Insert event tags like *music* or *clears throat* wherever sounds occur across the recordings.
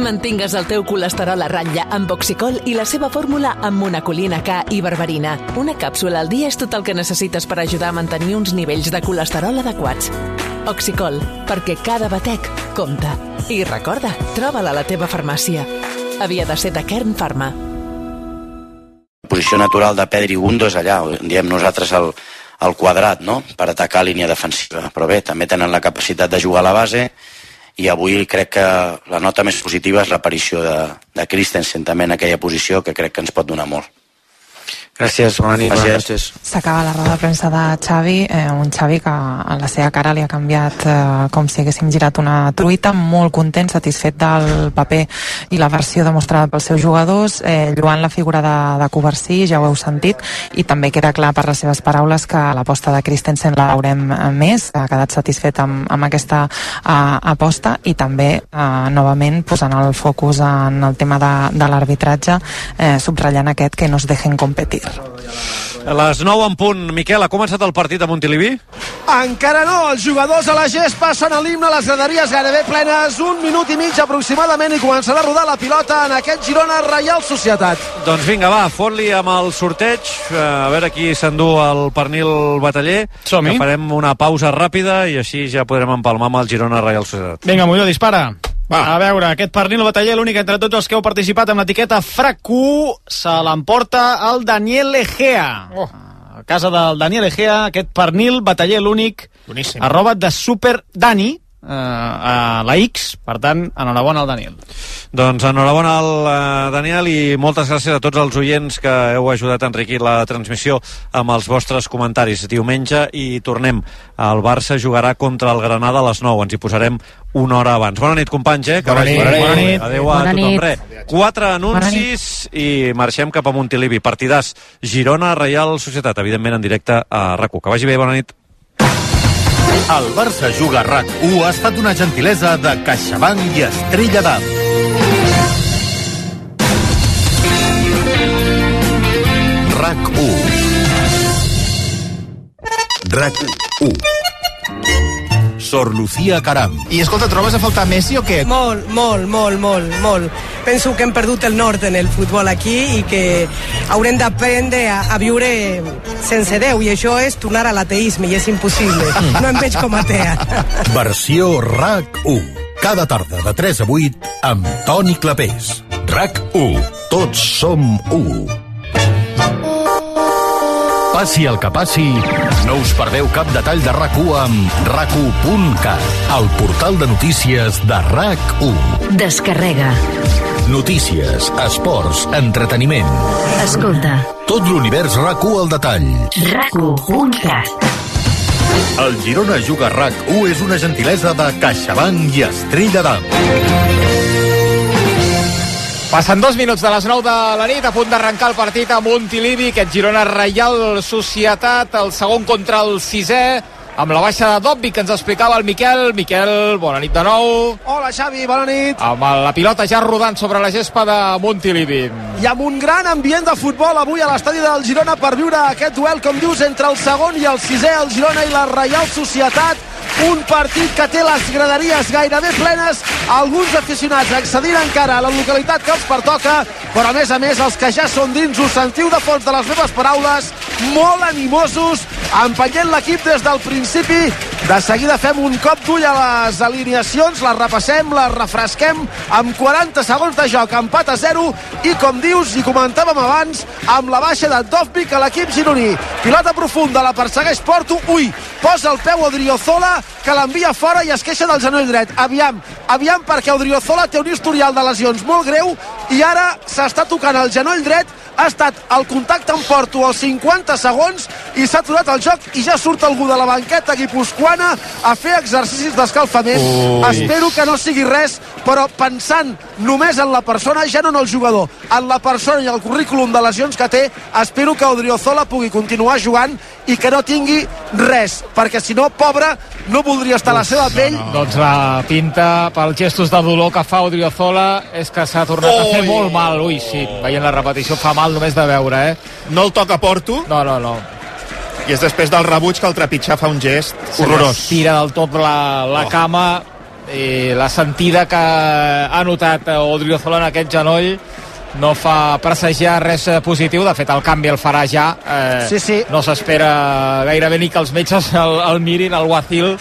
Mantingues el teu colesterol a ratlla amb Oxicol i la seva fórmula amb monacolina K i berberina. Una càpsula al dia és tot el que necessites per ajudar a mantenir uns nivells de colesterol adequats. Oxicol, perquè cada batec compta. I recorda, troba-la a la teva farmàcia. Havia de ser de Kern Pharma. posició natural de Pedri Gundo és allà, diem nosaltres el, el quadrat, no?, per atacar línia defensiva. Però bé, també tenen la capacitat de jugar a la base i avui crec que la nota més positiva és l'aparició de, de Christensen també en aquella posició que crec que ens pot donar molt. Gràcies, bona nit. Gràcies. S'acaba la roda de premsa de Xavi, eh, un Xavi que a la seva cara li ha canviat eh, com si haguéssim girat una truita, molt content, satisfet del paper i la versió demostrada pels seus jugadors, eh, lluant la figura de, de Covarsí, ja ho heu sentit, i també queda clar per les seves paraules que l'aposta de Christensen la veurem més, ha quedat satisfet amb, amb aquesta eh, aposta i també eh, novament posant el focus en el tema de, de l'arbitratge, eh, subratllant aquest que no es dejen competir. A les 9 en punt. Miquel, ha començat el partit a Montilivi? Encara no, els jugadors a la gespa són a l'himne, les graderies gairebé plenes, un minut i mig aproximadament i començarà a rodar la pilota en aquest Girona Reial Societat. Doncs vinga, va, fot-li amb el sorteig, eh, a veure qui s'endú el pernil bataller. Som-hi. Que farem una pausa ràpida i així ja podrem empalmar amb el Girona Reial Societat. Vinga, Molló, dispara. Va. A veure, aquest pernil bataller, l'únic entre tots els que heu participat amb l'etiqueta FRAC1, se l'emporta el Daniel Egea. Oh. A casa del Daniel Egea, aquest pernil bataller, l'únic, arroba de Super Dani, eh, a la X, per tant, enhorabona al Daniel. Doncs enhorabona al eh, Daniel i moltes gràcies a tots els oients que heu ajudat a enriquir la transmissió amb els vostres comentaris. Diumenge i tornem. El Barça jugarà contra el Granada a les 9. Ens hi posarem una hora abans. Bona nit, companys, eh? Que Bona nit. bé. Bona nit. Adéu a Bona tothom. nit. Re, quatre anuncis i marxem cap a Montilivi. Partidàs Girona, Reial Societat, evidentment en directe a rac Que vagi bé, bona nit. El Barça Juga RAC1 ha estat una gentilesa de CaixaBank i Estrella d'Am. RAC1 RAC1 Sor Lucía Caram I escolta, trobes a faltar Messi o què? Molt, molt, molt, molt, molt. Penso que hem perdut el nord en el futbol aquí i que haurem d'aprendre a, a viure sense Déu i això és tornar a l'ateisme i és impossible. No em veig com a atea. *laughs* Versió RAC1 cada tarda de 3 a 8 amb Toni Clapés. RAC1 Tots som 1 Passi el que passi, no us perdeu cap detall de RAC1 amb rac1.cat, el portal de notícies de RAC1. Descarrega. Notícies, esports, entreteniment. Escolta. Tot l'univers RAC1 al detall. RAC1.cat. El Girona Juga RAC1 és una gentilesa de CaixaBank i Estrella d'Am. Passen dos minuts de les 9 de la nit, a punt d'arrencar el partit a Montilivi, aquest Girona Reial Societat, el segon contra el sisè, amb la baixa de Dobby que ens explicava el Miquel. Miquel, bona nit de nou. Hola Xavi, bona nit. Amb la pilota ja rodant sobre la gespa de Montilivi. I amb un gran ambient de futbol avui a l'estadi del Girona per viure aquest duel, com dius, entre el segon i el sisè, el Girona i la Reial Societat. Un partit que té les graderies gairebé plenes, alguns aficionats accedint encara a la localitat que els pertoca, però a més a més els que ja són dins ho sentiu de fons de les meves paraules, molt animosos, empenyent l'equip des del principi. De seguida fem un cop d'ull a les alineacions, les repassem, les refresquem amb 40 segons de joc, empat a 0 i com dius, i comentàvem abans, amb la baixa de Dovvik a l'equip gironí. Pilota profunda, la persegueix Porto, ui, posa el peu Odriozola, que l'envia fora i es queixa del genoll dret. Aviam, aviam, perquè Odriozola té un historial de lesions molt greu i ara s'està tocant el genoll dret ha estat el contacte amb Porto als 50 segons i s'ha aturat el joc i ja surt algú de la banqueta guipuscoana a fer exercicis d'escalfament. Espero que no sigui res, però pensant només en la persona, ja no en el jugador, en la persona i el currículum de lesions que té, espero que Odriozola pugui continuar jugant i que no tingui res, perquè si no, pobre, no voldria estar a la seva pell. No, no. Doncs la pinta pels gestos de dolor que fa Odriozola és que s'ha tornat Ui. a fer molt mal. Ui, sí, veient la repetició fa mal només de veure, eh? No el toca Porto. No, no, no. I és després del rebuig que el trepitjar fa un gest horrorós. Tira del tot la, la cama i la sentida que ha notat Odriozola en aquest genoll no fa presagiar res positiu, de fet el canvi el farà ja eh, Sí, sí. no s'espera gairebé ni que els metges el, el mirin, el Guacil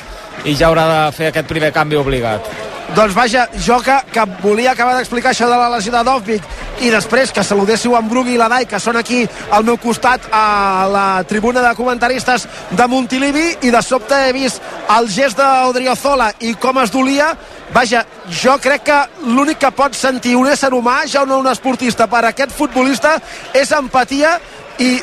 i ja haurà de fer aquest primer canvi obligat Doncs vaja, jo que, que volia acabar d'explicar això de la lesió de Dovvik i després que saludéssiu en Brugui i la Dai, que són aquí al meu costat a la tribuna de comentaristes de Montilivi i de sobte he vist el gest d'Odriozola i com es dolia. Vaja, jo crec que l'únic que pot sentir un ésser humà, ja no un esportista, per aquest futbolista és empatia i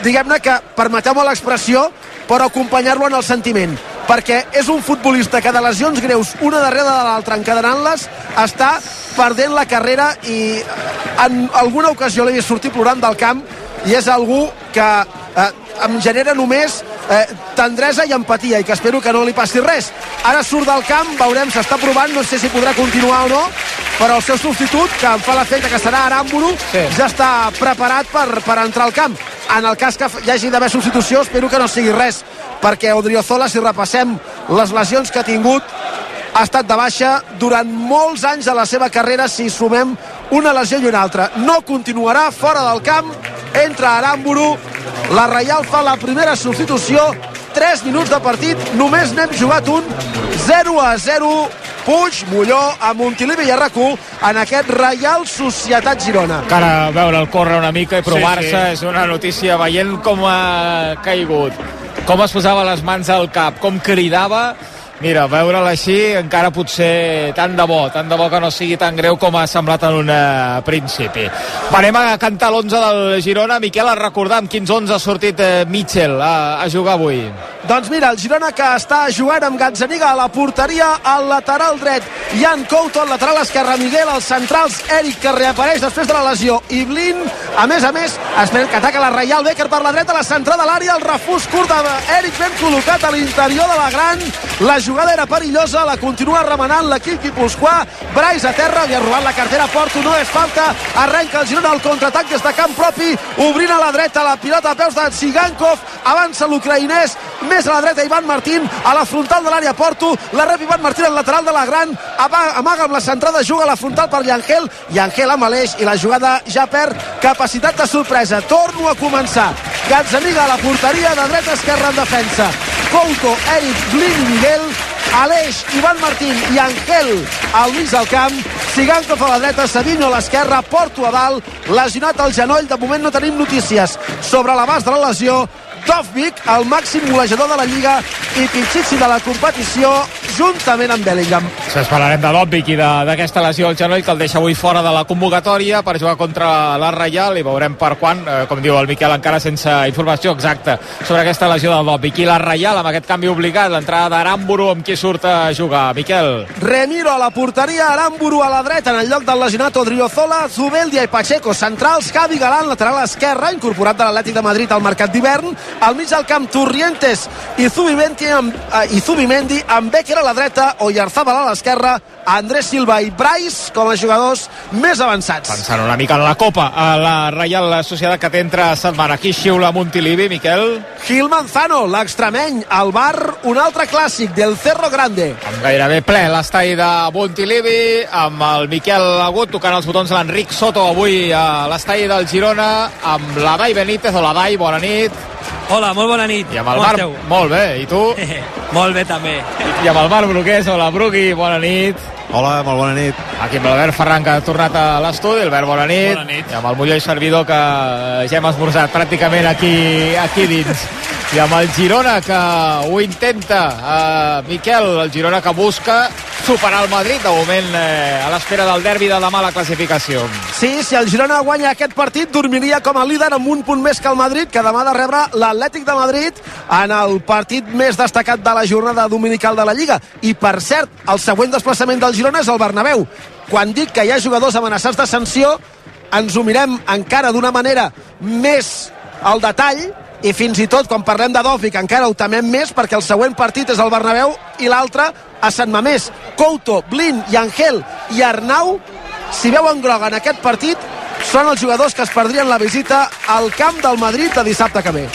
diguem-ne que, permeteu-me l'expressió, però acompanyar-lo en el sentiment perquè és un futbolista que de lesions greus una darrere de l'altra encadenant-les està perdent la carrera i en alguna ocasió l'he vist sortir plorant del camp i és algú que eh, em genera només eh, tendresa i empatia i que espero que no li passi res. Ara surt del camp, veurem, s'està provant no sé si podrà continuar o no però el seu substitut, que em fa l'efecte que serà Aramburu, sí. ja està preparat per, per entrar al camp. En el cas que hi hagi d'haver substitució espero que no sigui res perquè Odriozola, si repassem les lesions que ha tingut, ha estat de baixa durant molts anys de la seva carrera si sumem una lesió i una altra. No continuarà fora del camp, entra Aramburu, la Reial fa la primera substitució, 3 minuts de partit, només n'hem jugat un, 0 a 0, Puig, Molló, a Montilivi i a rac en aquest Reial Societat Girona. encara veure'l córrer una mica i provar-se Sí, sí. és una notícia veient com ha caigut com es posava les mans al cap com cridava Mira, veure'l així encara potser tant de bo, tant de bo que no sigui tan greu com ha semblat en un eh, principi. Va, anem a cantar l'11 del Girona. Miquel, a recordar amb quins 11 ha sortit eh, Mitchell a, a jugar avui. Doncs mira, el Girona que està jugant amb Gazzaniga a la porteria, al lateral dret, Jan Couto, al lateral esquerre, Miguel, als centrals, Eric, que reapareix després de la lesió, i Blin, a més a més, esperem que ataca la Reial Becker per la dreta, la centrada a l'àrea, el refús curt d'Eric ben col·locat a l'interior de la gran, la jugada era perillosa, la continua remenant l'equip guipuscoà, Brais a terra, li ha robat la cartera Porto, no és falta, arrenca el Girona al contraatac des de camp propi, obrint a la dreta la pilota a peus de Sigankov, avança l'ucraïnès, més a la dreta Ivan Martín, a la frontal de l'àrea Porto, la rep Ivan Martín al lateral de la Gran, ama- amaga amb la centrada, juga a la frontal per Llangel, Llangel amb l'eix i la jugada ja perd capacitat de sorpresa. Torno a començar. Gazzaniga a la porteria de dreta esquerra en defensa. Couto, Eric, Blin Miguel, Aleix, Ivan Martín i Angel al mig del camp, Sigankov a la dreta, Savinho a l'esquerra, Porto a dalt, lesionat al genoll, de moment no tenim notícies sobre l'abast de la lesió, Dovvik, el màxim golejador de la Lliga i Pichichi de la competició, juntament amb Bellingham. Després parlarem de l'Òbvic i de- d'aquesta lesió al genoll que el deixa avui fora de la convocatòria per jugar contra la Reial i veurem per quan, eh, com diu el Miquel, encara sense informació exacta sobre aquesta lesió de l'Òbvic. I la Reial amb aquest canvi obligat, l'entrada d'Aramburu amb qui surt a jugar. Miquel. Remiro a la porteria, Aramburu a la dreta en el lloc del lesionat Odriozola, Zubeldia i Pacheco, centrals, Javi Galán, lateral esquerra, incorporat de l'Atlètic de Madrid al mercat d'hivern, al mig del camp Turrientes i Zubimendi amb, eh, i Zubimendi amb Becker a la dreta, Oyarzábal a l'esquerra, Andrés Silva i Brais com a jugadors més avançats. Pensant una mica en la Copa, a la Reial Societat que té entre setmana. Aquí xiula Montilivi, Miquel. Gil Manzano, l'extremeny, al bar, un altre clàssic del Cerro Grande. Amb gairebé ple l'estadi de Montilivi, amb el Miquel Agut tocant els botons de l'Enric Soto avui a l'estadi del Girona, amb la Dai Benítez o la Dai, bona nit. Hola, molt bona nit. I amb el Com Marc, esteu? molt bé, i tu? *laughs* molt bé també. I amb el Marc Brugués, hola Brugui, bona nit. Hola, molt bona nit. Aquí amb l'Albert Ferran, que ha tornat a l'estudi. Albert, bona nit. Bona nit. I amb el Molló i Servidor, que ja hem esmorzat pràcticament aquí, aquí dins. I amb el Girona, que ho intenta. Uh, Miquel, el Girona que busca superar el Madrid, de moment eh, a l'espera del derbi de demà a la classificació. Sí, si el Girona guanya aquest partit, dormiria com a líder amb un punt més que el Madrid, que demà ha de rebre l'Atlètic de Madrid en el partit més destacat de la jornada dominical de la Lliga. I, per cert, el següent desplaçament del Girona és el Bernabéu. Quan dic que hi ha jugadors amenaçats de sanció, ens ho mirem encara d'una manera més al detall i fins i tot quan parlem de Dòfic encara ho temem més perquè el següent partit és el Bernabéu i l'altre a Sant Mamés Couto, Blin i Angel i Arnau si veuen groga en aquest partit són els jugadors que es perdrien la visita al camp del Madrid de dissabte que ve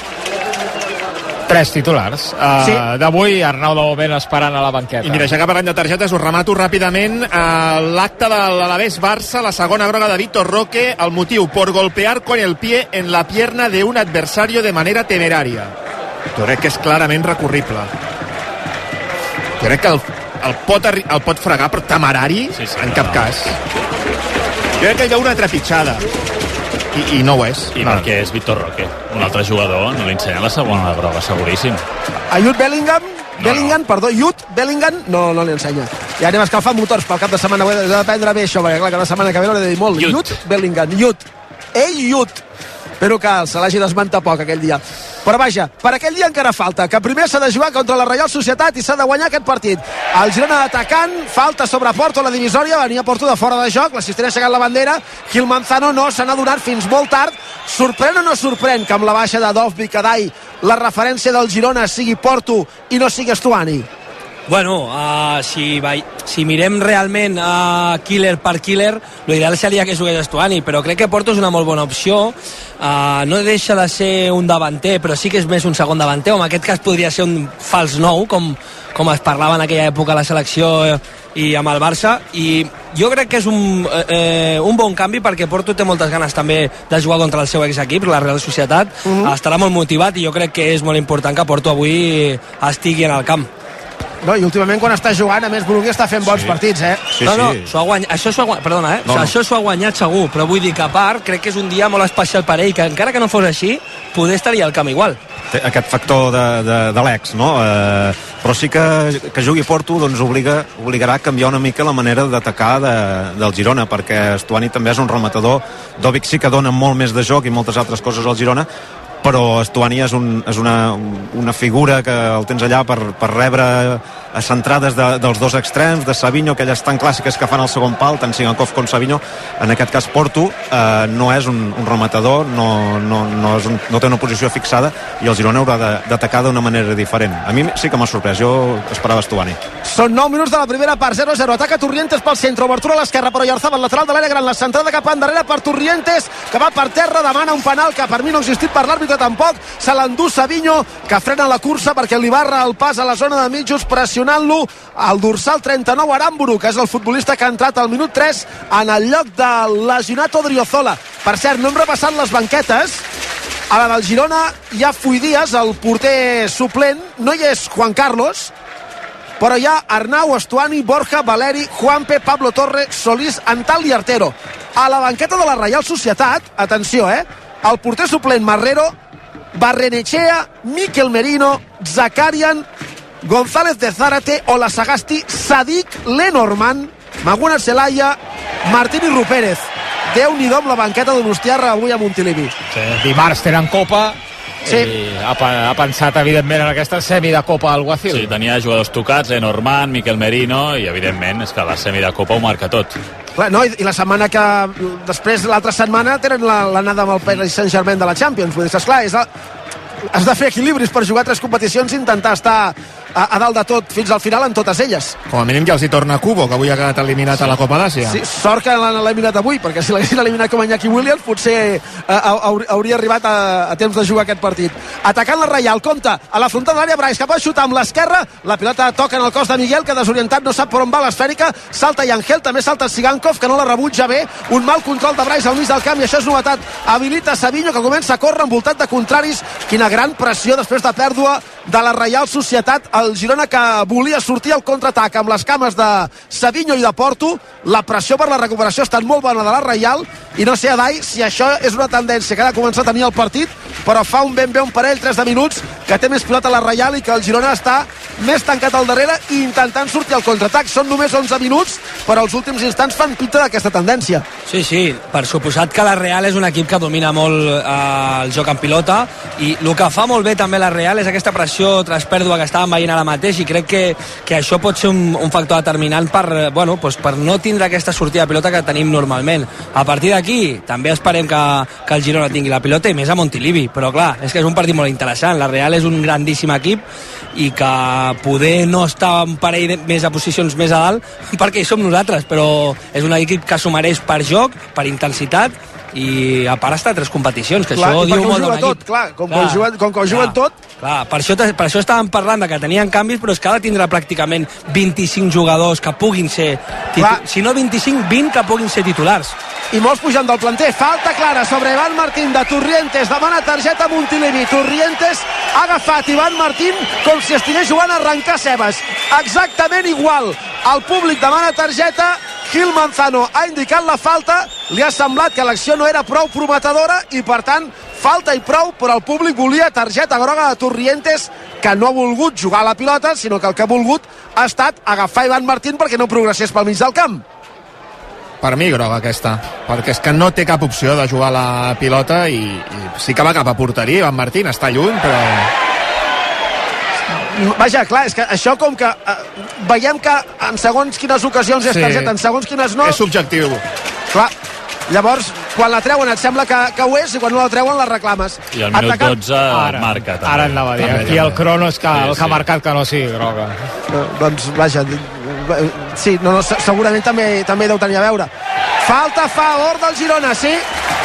Tres titulars. Uh, Sí. D'avui, Arnau de moment esperant a la banqueta. I mira, ja que parlem de targetes, us remato ràpidament uh, l'acte de l'Alavés Barça, la segona groga de Víctor Roque, el motiu, por golpear con el pie en la pierna de un adversario de manera temeraria. Jo crec que és clarament recurrible. Jo crec que el, el, pot, el pot fregar, però temerari, sí, sí, en cap cas. Jo crec que hi ha una trepitjada. I, I no ho és. I no. perquè és Víctor Roque, un altre jugador, no li ensenya la segona groga, seguríssim. A Jude Bellingham, Bellingham, perdó, Jude Bellingham no, no li ensenya. Ja anem a escalfar motors pel cap de setmana, ho he de prendre bé això, perquè clar, cada setmana que ve l'he de dir molt. Jude Bellingham, Jude. Ei, Jude. Espero que se l'hagi desmentat poc aquell dia. Però vaja, per aquell dia encara falta, que primer s'ha de jugar contra la Reial Societat i s'ha de guanyar aquest partit. El Girona atacant, falta sobre Porto la divisòria, venia Porto de fora de joc, l'assistent ha aixecat la bandera, Gil Manzano no se n'ha donat fins molt tard. Sorprèn o no sorprèn que amb la baixa de Dovbi Kadai la referència del Girona sigui Porto i no sigui Estuani? Bueno, uh, si, vai, si mirem realment uh, killer per killer, l'ideal seria que jugués Estuani, però crec que Porto és una molt bona opció. Uh, no deixa de ser un davanter, però sí que és més un segon davanter, o en aquest cas podria ser un fals nou, com, com es parlava en aquella època a la selecció eh, i amb el Barça, i jo crec que és un, eh, eh, un bon canvi perquè Porto té moltes ganes també de jugar contra el seu exequip, la Real Societat, uh -huh. estarà molt motivat i jo crec que és molt important que Porto avui estigui en el camp. No, i últimament quan està jugant, a més Brugui està fent bons partits, eh? no, no, s'ho ha guanyat, això s'ho ha guanyat, perdona, eh? No, no. Això s'ho ha guanyat segur, però vull dir que a part crec que és un dia molt especial per ell, que encara que no fos així, poder estaria al camp igual. té aquest factor de, de, de l'ex, no? Eh, però sí que, que jugui Porto doncs obliga, obligarà a canviar una mica la manera d'atacar de, del Girona, perquè Estuani també és un rematador. Dovic sí que dona molt més de joc i moltes altres coses al Girona, però Estuani és, un, és una, una figura que el tens allà per, per rebre centrades de, dels dos extrems, de Savinho, aquelles tan clàssiques que fan al segon pal, tant Sigankov com Savinho. En aquest cas, Porto eh, no és un, un rematador, no, no, no, és un, no té una posició fixada i el Girona haurà d'atacar d'una manera diferent. A mi sí que m'ha sorprès, jo esperava Estuani. Són 9 minuts de la primera part, 0-0. Ataca Torrientes pel centre, obertura a l'esquerra, però Yarzabal, lateral de l'àrea gran, la centrada cap endarrere per Torrientes, que va per terra, demana un penal que per mi no ha existit per l'àrbitre tampoc. Se l'endú Savinho, que frena la cursa perquè li barra el pas a la zona de mitjos, pressionant-lo al dorsal 39 Aramburu, que és el futbolista que ha entrat al minut 3 en el lloc de lesionat Odriozola. Per cert, no hem repassat les banquetes, a la del Girona hi ha Fuidies, el porter suplent, no hi és Juan Carlos, però hi ha Arnau, Estuani, Borja, Valeri, Juanpe, Pablo Torre, Solís, Antal i Artero. A la banqueta de la Reial Societat, atenció, eh? El porter suplent Marrero, Barrenechea, Miquel Merino, Zakarian, González de Zárate, Ola Sagasti, Sadik Lenormand, Maguna Celaya, Martín i Rupérez. Déu-n'hi-do amb la banqueta de l'Ustiarra avui a Montilivi. Sí, dimarts tenen Copa Sí. i ha, pa- ha pensat evidentment en aquesta semi de Copa al Guacil. Sí, tenia jugadors tocats, Lenormand, Miquel Merino, i evidentment és que la semi de Copa ho marca tot. Clar, no, i, i la setmana que... Després, l'altra setmana, tenen la- l'anada amb el Paris Saint-Germain de la Champions. Vull dir, esclar, és la, has de fer equilibris per jugar tres competicions i intentar estar a, a dalt de tot fins al final en totes elles. Com a mínim ja els hi torna Cubo, que avui ha quedat eliminat a la Copa d'Àsia. Sí, sort que l'han eliminat avui, perquè si l'haguessin eliminat com a Iñaki Williams potser eh, haur- hauria arribat a, a temps de jugar aquest partit. Atacant la Reial, compte, a la frontal de l'àrea Brais, que pot xutar amb l'esquerra, la pilota toca en el cos de Miguel, que desorientat no sap per on va l'esfèrica, salta Yangel, també salta Sigankov, que no la rebutja bé, un mal control de Brais al mig del camp, i això és novetat, habilita Savinho, que comença a córrer envoltat de contraris, quina gran pressió després de pèrdua de la Reial Societat, el Girona que volia sortir al contraatac amb les cames de Savinho i de Porto, la pressió per la recuperació ha estat molt bona de la Reial i no sé, Adai, si això és una tendència que ha de començar a tenir el partit, però fa un ben bé un parell, 3 de minuts, que té més pilota la Reial i que el Girona està més tancat al darrere i intentant sortir al contraatac. Són només 11 minuts, però els últims instants fan pinta d'aquesta tendència. Sí, sí, per suposat que la Real és un equip que domina molt eh, el joc en pilota i el que fa molt bé també la Real és aquesta pressió tras pèrdua que estàvem veient ara mateix i crec que, que això pot ser un, un factor determinant per, eh, bueno, doncs per no tindre aquesta sortida de pilota que tenim normalment. A partir d'aquí també esperem que, que el Girona tingui la pilota i més a Montilivi, però clar, és que és un partit molt interessant. La Real és un grandíssim equip i que poder no estar un parell de, més a posicions més a dalt *laughs* perquè hi som nosaltres, però és un equip que s'ho mereix per joc, per intensitat, i a part està a tres competicions, que Clar, això diu molt d'un tot, equip. clar, com que ho juguen- com que ho juguen tot. Clar, per això, per això estàvem parlant de que tenien canvis, però és que ara tindrà pràcticament 25 jugadors que puguin ser... Clar. Si no 25, 20 que puguin ser titulars. i molts pujant del planter. Falta clara sobre Ivan Martín de Torrientes. Demana targeta a Montilivi. Torrientes ha agafat Ivan Martín com si estigués jugant a arrencar cebes. Exactament igual. El públic demana targeta. Gil Manzano ha indicat la falta. Li ha semblat que l'acció no era prou prometedora i, per tant, falta i prou, però el públic volia targeta groga de Torrientes que no ha volgut jugar a la pilota, sinó que el que ha volgut ha estat agafar Ivan Martín perquè no progressés pel mig del camp. Per mi groga aquesta, perquè és que no té cap opció de jugar a la pilota i, i sí que va cap a porteria, Ivan Martín està lluny, però Vaja, clar, és que això com que eh, veiem que en segons quines ocasions és Sí. targeta, en segons quines no... és subjectiu. Clar, llavors, quan la treuen et sembla que, que ho és i quan no la treuen la reclames. I al minut Atacant- 12 Ara, marca també. ara anava a dir, També, aquí el crono és que, Sí, el que ha sí. marcat que no sigui groga. Eh, doncs, vaja, eh, sí, no, no, se- segurament també, també deu tenir a veure. Falta a favor del Girona, sí?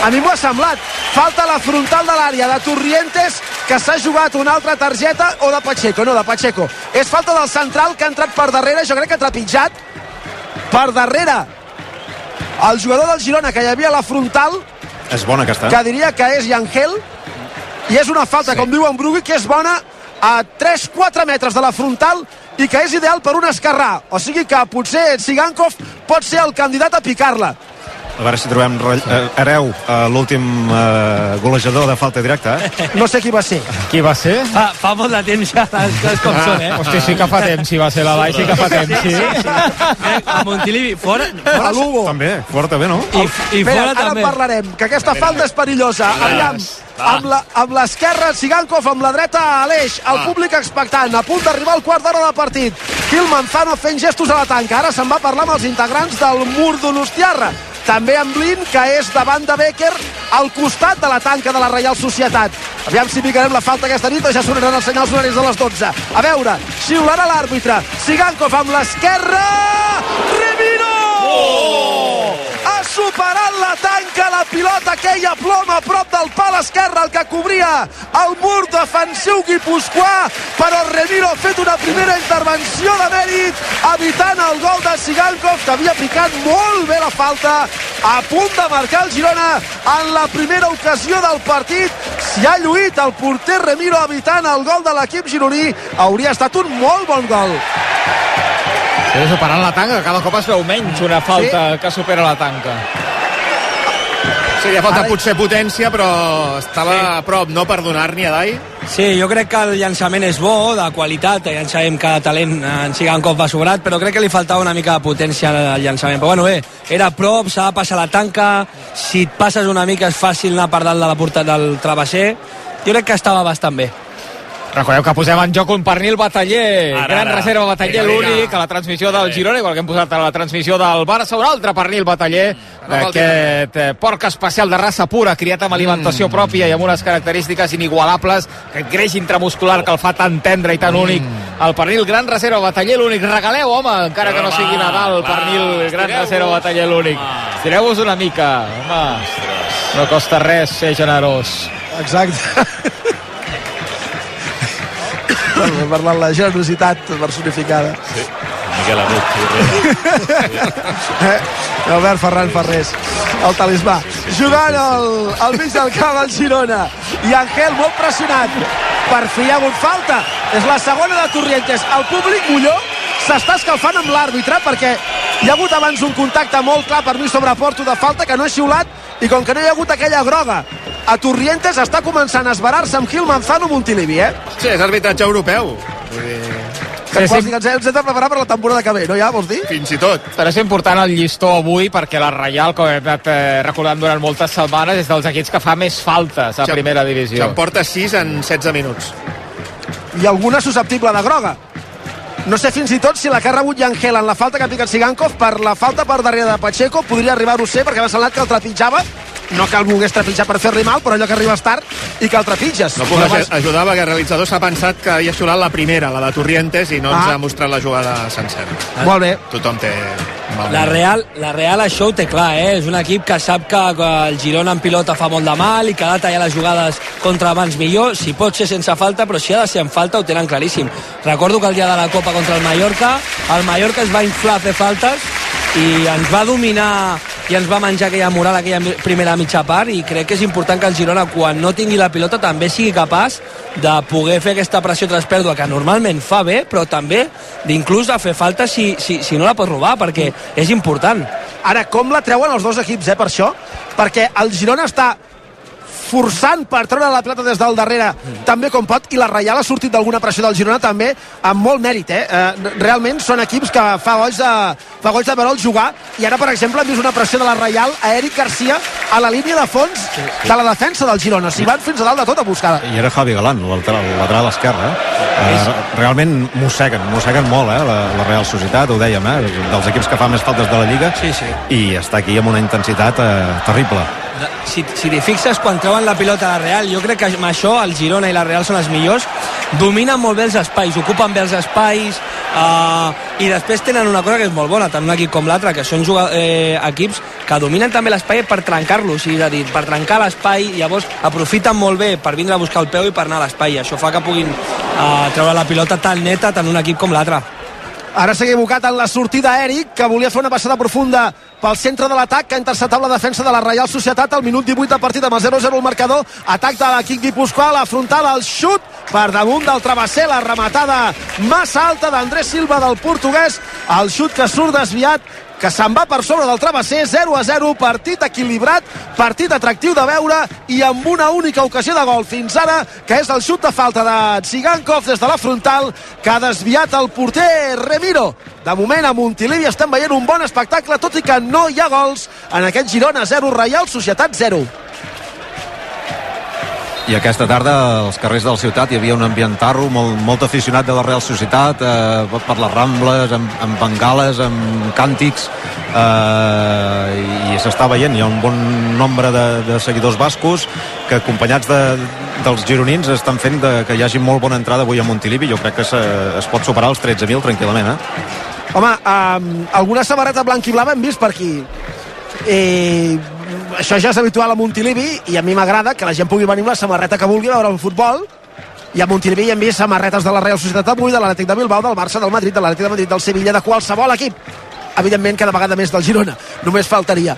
A mi m'ho ha semblat. Falta la frontal de l'àrea de Torrientes, que s'ha jugat una altra targeta, o de Pacheco, no, de Pacheco. És falta del central que ha entrat per darrere, jo crec que ha trepitjat per darrere el jugador del Girona que hi havia a la frontal És bona aquesta. que diria que és Yangel i és una falta, sí. com diu en Brugui, que és bona a 3-4 metres de la frontal i que és ideal per un esquerrà. O sigui que potser Sigankov pot ser el candidat a picar-la. A veure si trobem rell- eh, hereu a l'últim eh, golejador de falta directa. Eh? *laughs* No sé qui va ser. Qui va ser? Fa, fa molt de temps ja les coses com són, eh? Hosti, sí que fa temps, si va ser la Blai, sí que fa temps, sí. Eh, A Montilivi, fora, A fora l'Hugo. També, fort també, no? i, i Espera, fora ara també. parlarem, que aquesta falta és perillosa. Aviam, amb la- amb l'esquerra Sigankov, amb la dreta Aleix, el públic expectant, a punt d'arribar al quart d'hora de partit. Gil Manzano fent gestos a la tanca. Ara se'n va parlar amb els integrants del mur d'Onostiarra. També amb Blin, que és davant de Becker, al costat de la tanca de la Reial Societat. Aviam si picarem la falta aquesta nit o ja sonaran els senyals horaris de les 12. A veure, xiularà l'àrbitre. Sigankov amb l'esquerra. Superat la tanca, la pilota queia ploma a prop del pal esquerre, el que cobria el mur defensiu guipuscoà, però Remiro ha fet una primera intervenció de mèrit, evitant el gol de Sigankov, que havia picat molt bé la falta, a punt de marcar el Girona en la primera ocasió del partit. Si ha lluït el porter Remiro evitant el gol de l'equip gironí, hauria estat un molt bon gol. Sí, superant la tanca, cada cop es veu menys una falta sí. que supera la tanca. Sí, faltat Ara- potser potència, però estava a prop, no per donar-n'hi a Dai. Sí, jo crec que el llançament és bo, de qualitat, ja en sabem que talent eh, en Sigankov va sobrat, però crec que li faltava una mica de potència al llançament. Però bueno, bé, era a prop, s'ha de passar la tanca, si et passes una mica és fàcil anar per dalt de la porta del travesser. Jo crec que estava bastant bé. Recordeu que posem en joc un pernil bataller, Ara, gran ara. reserva bataller, l'únic a la transmissió del Girona, igual que hem posat a la transmissió del Barça, un altre pernil bataller d'aquest eh, porc especial de raça pura, criat amb alimentació pròpia i amb unes característiques inigualables, aquest greix intramuscular que el fa tan tendre i tan únic. El pernil gran reserva bataller l'únic. Regaleu, home, encara que no Home, sigui Nadal, el va, pernil gran reserva bataller l'únic. Estireu-vos una mica, home. No costa res ser generós. Exacte. *laughs* parlat la generositat personificada. Miquel Agut. Eh? Albert Ferran Ferrés, el talismà. Jugant al, al mig del camp el Girona. I Angel molt pressionat. Per fi hi ha hagut falta. És la segona de Torrientes. El públic Molló s'està escalfant amb l'àrbitre perquè hi ha hagut abans un contacte molt clar per mi sobre Porto de falta que no ha xiulat i com que no hi ha hagut aquella groga a Torrientes està començant a esbarar-se amb Gil Manzano Montilivi, eh? Sí, és arbitratge europeu. Vull dir, Que Sí, vols dir que ens hem ens hem de preparar per la temporada que ve, no ja, vols dir? fins i tot. Però és important el llistó avui perquè la Reial, com hem anat eh, recordant durant moltes setmanes, és dels equips que fa més faltes a Ja- primera divisió. Ja en porta 6 en 16 minuts. i alguna susceptible de groga. No sé fins i tot si la que ha rebut Yangel en la falta que ha picat Sigankov per la falta per darrere de Pacheco podria arribar-ho a ser perquè m'ha semblat que el trepitjava no el volgués trepitjar per fer-li mal, però allò que arribes tard i que el trepitges. No puc aj- ajudar perquè el realitzador s'ha pensat que havia xulat la primera, la de Torrientes, i no ens Ah. ha mostrat la jugada sencera. Molt bé. Tothom té... mal La. Real, la Real això ho té clar, eh? és un equip que sap que, el Girona en pilota fa molt de mal i que ha de tallar les jugades contra abans millor, si pot ser sense falta, però si ha de ser en falta ho tenen claríssim. Recordo que el dia de la Copa contra el Mallorca, el Mallorca es va inflar a fer faltes i ens va dominar i ens va menjar aquella moral aquella mi- primera mitja part i crec que és important que el Girona quan no tingui la pilota també sigui capaç de poder fer aquesta pressió tras pèrdua que normalment fa bé però també d'inclús de fer falta si, si, si no la pot robar perquè és important Ara, com la treuen els dos equips, eh, per això? Perquè el Girona està forçant per treure la pilota des del darrere també com pot, i la Reial ha sortit d'alguna pressió del Girona també amb molt mèrit eh? eh realment són equips que fa goig de, fa goig de veure'ls jugar i ara per exemple hem vist una pressió de la Reial a Eric Garcia a la línia de fons de la defensa del Girona, s'hi van fins a dalt de tot a buscar I era Javi Galán, el lateral, el lateral esquerre. Eh? Eh, realment mosseguen, mosseguen molt, eh? La, la Real Societat, ho dèiem, eh? Dels equips que fa més faltes de la Lliga. Sí, sí. I està aquí amb una intensitat eh, terrible. Si, si t'hi fixes quan treuen la pilota a la Real jo crec que amb això el Girona i la Real són els millors. Dominen molt bé els espais ocupen bé els espais uh, i després tenen una cosa que és molt bona tant un equip com l'altre que són juga, eh, equips que dominen també l'espai per trencar-lo o sigui, és a dir, per trencar l'espai llavors aprofiten molt bé per vindre a buscar el peu i per anar a l'espai. Això fa que puguin uh, treure la pilota tan neta tant un equip com l'altre. Ara s'ha equivocat en la sortida Eric, que volia fer una passada profunda pel centre de l'atac, que ha interceptat la defensa de la Reial Societat al minut 18 de partit amb el 0-0 el marcador. Atac de l'equip guipuscoà, la frontal, el xut per damunt del travesser, la rematada massa alta d'Andrés Silva del portuguès, el xut que surt desviat que se'n va per sobre del travesser, 0 a 0, partit equilibrat, partit atractiu de veure i amb una única ocasió de gol fins ara, que és el xut de falta de Tsigankov des de la frontal, que ha desviat el porter Remiro. De moment a Montilivi estem veient un bon espectacle, tot i que no hi ha gols en aquest Girona 0, Reial Societat 0. I aquesta tarda als carrers de la ciutat hi havia un ambient tarro, molt, molt aficionat de la Real Societat, eh, per les Rambles, amb, amb bengales, amb càntics, eh, i s'està veient, hi ha un bon nombre de, de seguidors bascos que acompanyats de, dels gironins estan fent de, que hi hagi molt bona entrada avui a Montilivi, jo crec que se, es pot superar els 13.000 tranquil·lament, eh? Home, um, alguna samarreta blanc i blava hem vist per aquí. Eh, això ja és habitual a Montilivi i a mi m'agrada que la gent pugui venir amb la samarreta que vulgui veure un futbol i a Montilivi hi hem vist samarretes de la Real Societat avui, de l'Atlètic de Bilbao, del Barça, del Madrid, de l'Atlètic de Madrid, del Sevilla, de qualsevol equip. Evidentment, cada vegada més del Girona. Només faltaria.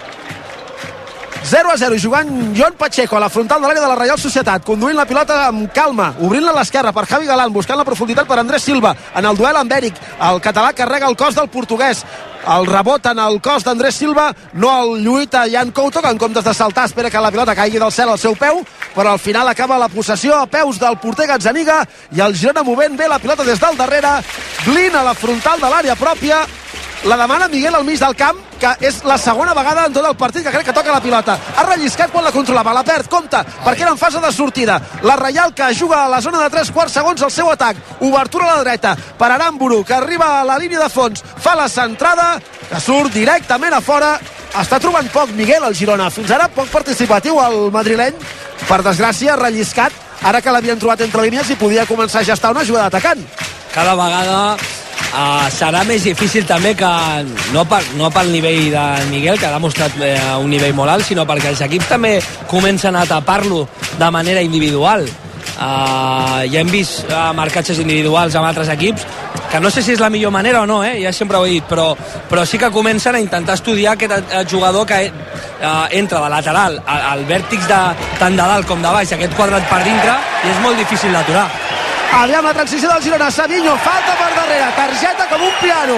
0 a 0 i jugant John Pacheco a la frontal de l'àrea de la Reial Societat conduint la pilota amb calma obrint-la a l'esquerra per Javi Galán buscant la profunditat per Andrés Silva en el duel amb Eric el català carrega el cos del portuguès el rebot en el cos d'Andrés Silva no el lluita Jan Couto que en comptes de saltar espera que la pilota caigui del cel al seu peu però al final acaba la possessió a peus del porter Gazzaniga i el Girona movent bé la pilota des del darrere Blin a la frontal de l'àrea pròpia la demana Miguel al mig del camp, que és la segona vegada en tot el partit que crec que toca la pilota. Ha relliscat quan la controlava, la perd, compte, perquè era en fase de sortida. La Reial que juga a la zona de 3 quarts segons el seu atac. Obertura a la dreta per Aramburu, que arriba a la línia de fons, fa la centrada, que surt directament a fora. Està trobant poc Miguel al Girona. Fins ara poc participatiu el madrileny. Per desgràcia, relliscat. Ara que l'havien trobat entre línies i podia començar a gestar una jugada atacant. Cada vegada uh, serà més difícil també que no, per, no pel nivell de Miguel que ha demostrat eh, un nivell molt alt sinó perquè els equips també comencen a tapar-lo de manera individual uh, ja hem vist uh, marcatges individuals amb altres equips que no sé si és la millor manera o no, eh? ja sempre ho he dit, però, però sí que comencen a intentar estudiar aquest jugador que uh, entra de lateral al, al vèrtex de, tant de dalt com de baix, aquest quadrat per dintre, i és molt difícil d'aturar. Aviam la transició del Girona, Savinho, falta per darrere, targeta com un piano,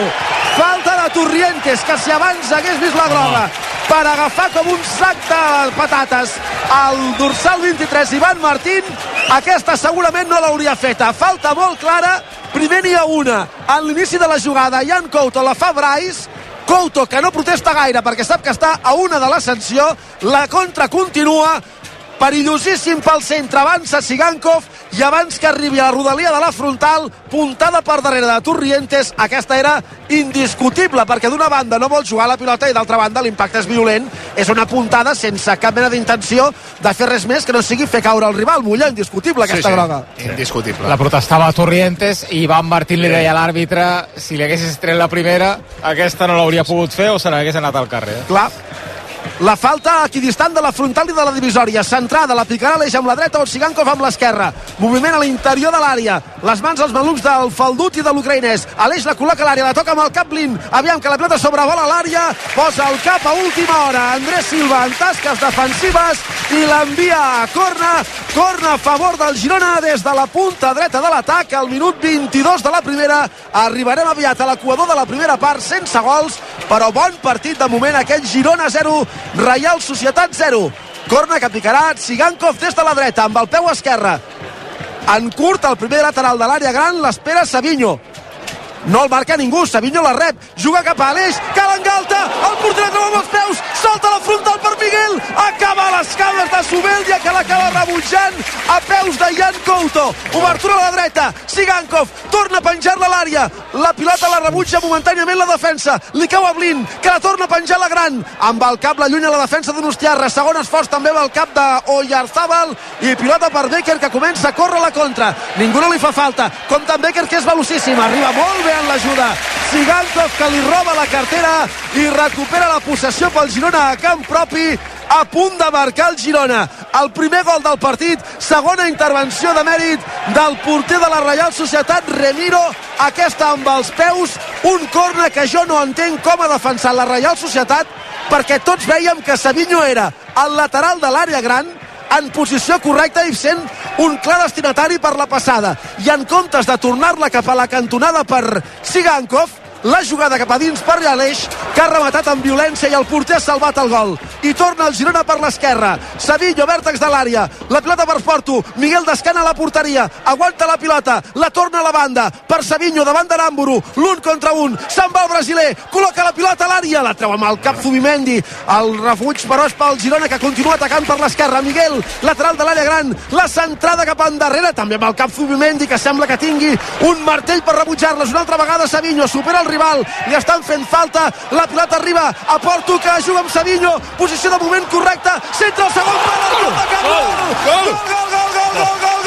falta de Torrientes, que si abans hagués vist la groga, per agafar com un sac de patates el dorsal 23, Ivan Martín, aquesta segurament no l'hauria feta, falta molt clara, primer n'hi ha una, en l'inici de la jugada, Jan Couto la fa Brais, Couto que no protesta gaire perquè sap que està a una de la sanció, la contra continua, perillosíssim pel centre, avança Sigankov i abans que arribi a la rodalia de la frontal, puntada per darrere de Turrientes, aquesta era indiscutible, perquè d'una banda no vol jugar la pilota i d'altra banda l'impacte és violent, és una puntada sense cap mena d'intenció de fer res més que no sigui fer caure el rival, Mollà, indiscutible aquesta sí, sí. groga. Indiscutible. La protestava Torrientes i Ivan Martín li deia a l'àrbitre si li haguessis tret la primera, aquesta no l'hauria pogut fer o se n'hagués anat al carrer. Clar, la falta equidistant de la frontal i de la divisòria. Centrada, la picarà l'eix amb la dreta, Orsigankov amb l'esquerra. Moviment a l'interior de l'àrea. Les mans als malucs del Faldut i de l'ucraïnès. Aleix la col·loca a l'àrea, la toca amb el cap. Aviam que la pilota sobrevola l'àrea. Posa el cap a última hora. Andrés Silva en tasques defensives i l'envia a corna. Corna a favor del Girona des de la punta dreta de l'atac. Al minut 22 de la primera. Arribarem aviat a l'equador de la primera part sense gols, però bon partit de moment aquell Girona 0, Reial Societat 0. Corna que picarà Sigankov des de la dreta amb el peu esquerre. En curt, el primer lateral de l'àrea gran l'espera Savinho. No el marca ningú, Savinho la rep, juga cap a Aleix, que l'engalta, el porter troba amb els peus, salta la frontal per Miguel, acaba a les cames de Subeldia, que l'acaba rebutjant a peus de Jan Couto. Obertura a la dreta, Sigankov, torna a penjar-la a l'àrea, la pilota la rebutja momentàniament la defensa, li cau a Blin, que la torna a penjar la gran, amb el cap la llunya la defensa d'Unostiarra, segon esforç també amb el cap de Oyarzábal, i pilota per Becker, que comença a córrer a la contra, ningú no li fa falta, com també Becker, que és velocíssim, arriba molt bé en l'ajuda, Sigankov que li roba la cartera i recupera la possessió pel Girona a camp propi, a punt de marcar el Girona. El primer gol del partit, segona intervenció de mèrit del porter de la Reial Societat, Remiro, aquesta amb els peus, un corna que jo no entenc com ha defensat la Reial Societat, perquè tots veiem que Savinho era el lateral de l'àrea gran, en posició correcta i sent un clar destinatari per la passada. I en comptes de tornar-la cap a la cantonada per Sigankov, la jugada cap a dins per Aleix, que ha rematat amb violència i el porter ha salvat el gol. I torna el Girona per l'esquerra. Savinho, vèrtex de l'àrea. La pilota per Porto. Miguel descana a la porteria. Aguanta la pilota. La torna a la banda. Per Savinho, davant d'Aramburu. L'un contra un. Se'n va el brasiler. Col·loca la pilota a l'àrea. La treu amb el cap Zubimendi. El refuig, però, és pel Girona, que continua atacant per l'esquerra. Miguel, lateral de l'àrea gran. La centrada cap endarrere. També amb el cap Zubimendi, que sembla que tingui un martell per rebutjar-les. Una altra vegada Savinho supera el rival, li estan fent falta, la pilota arriba a Porto que juga amb Savinho, posició de moment correcta, centra el segon pal, el gol de cap, gol, gol, gol, gol, gol, gol, gol, gol, gol,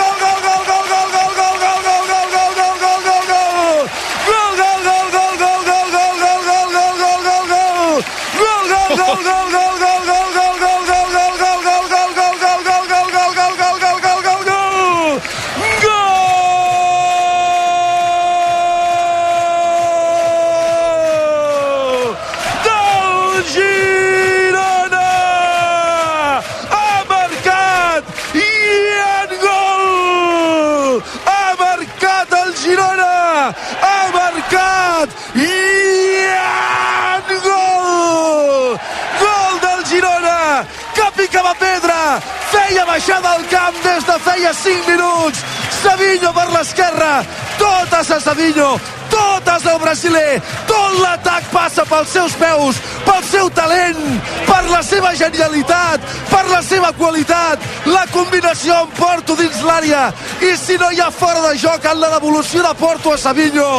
Que picava pedra! Feia baixar del camp des de feia 5 minuts! Savinho per l'esquerra! Totes a Savinho! Totes al brasiler! Tot l'atac passa pels seus peus, pel seu talent, per la seva genialitat, per la seva qualitat, la combinació amb Porto dins l'àrea, i si no hi ha fora de joc en la devolució de Porto a Savinho,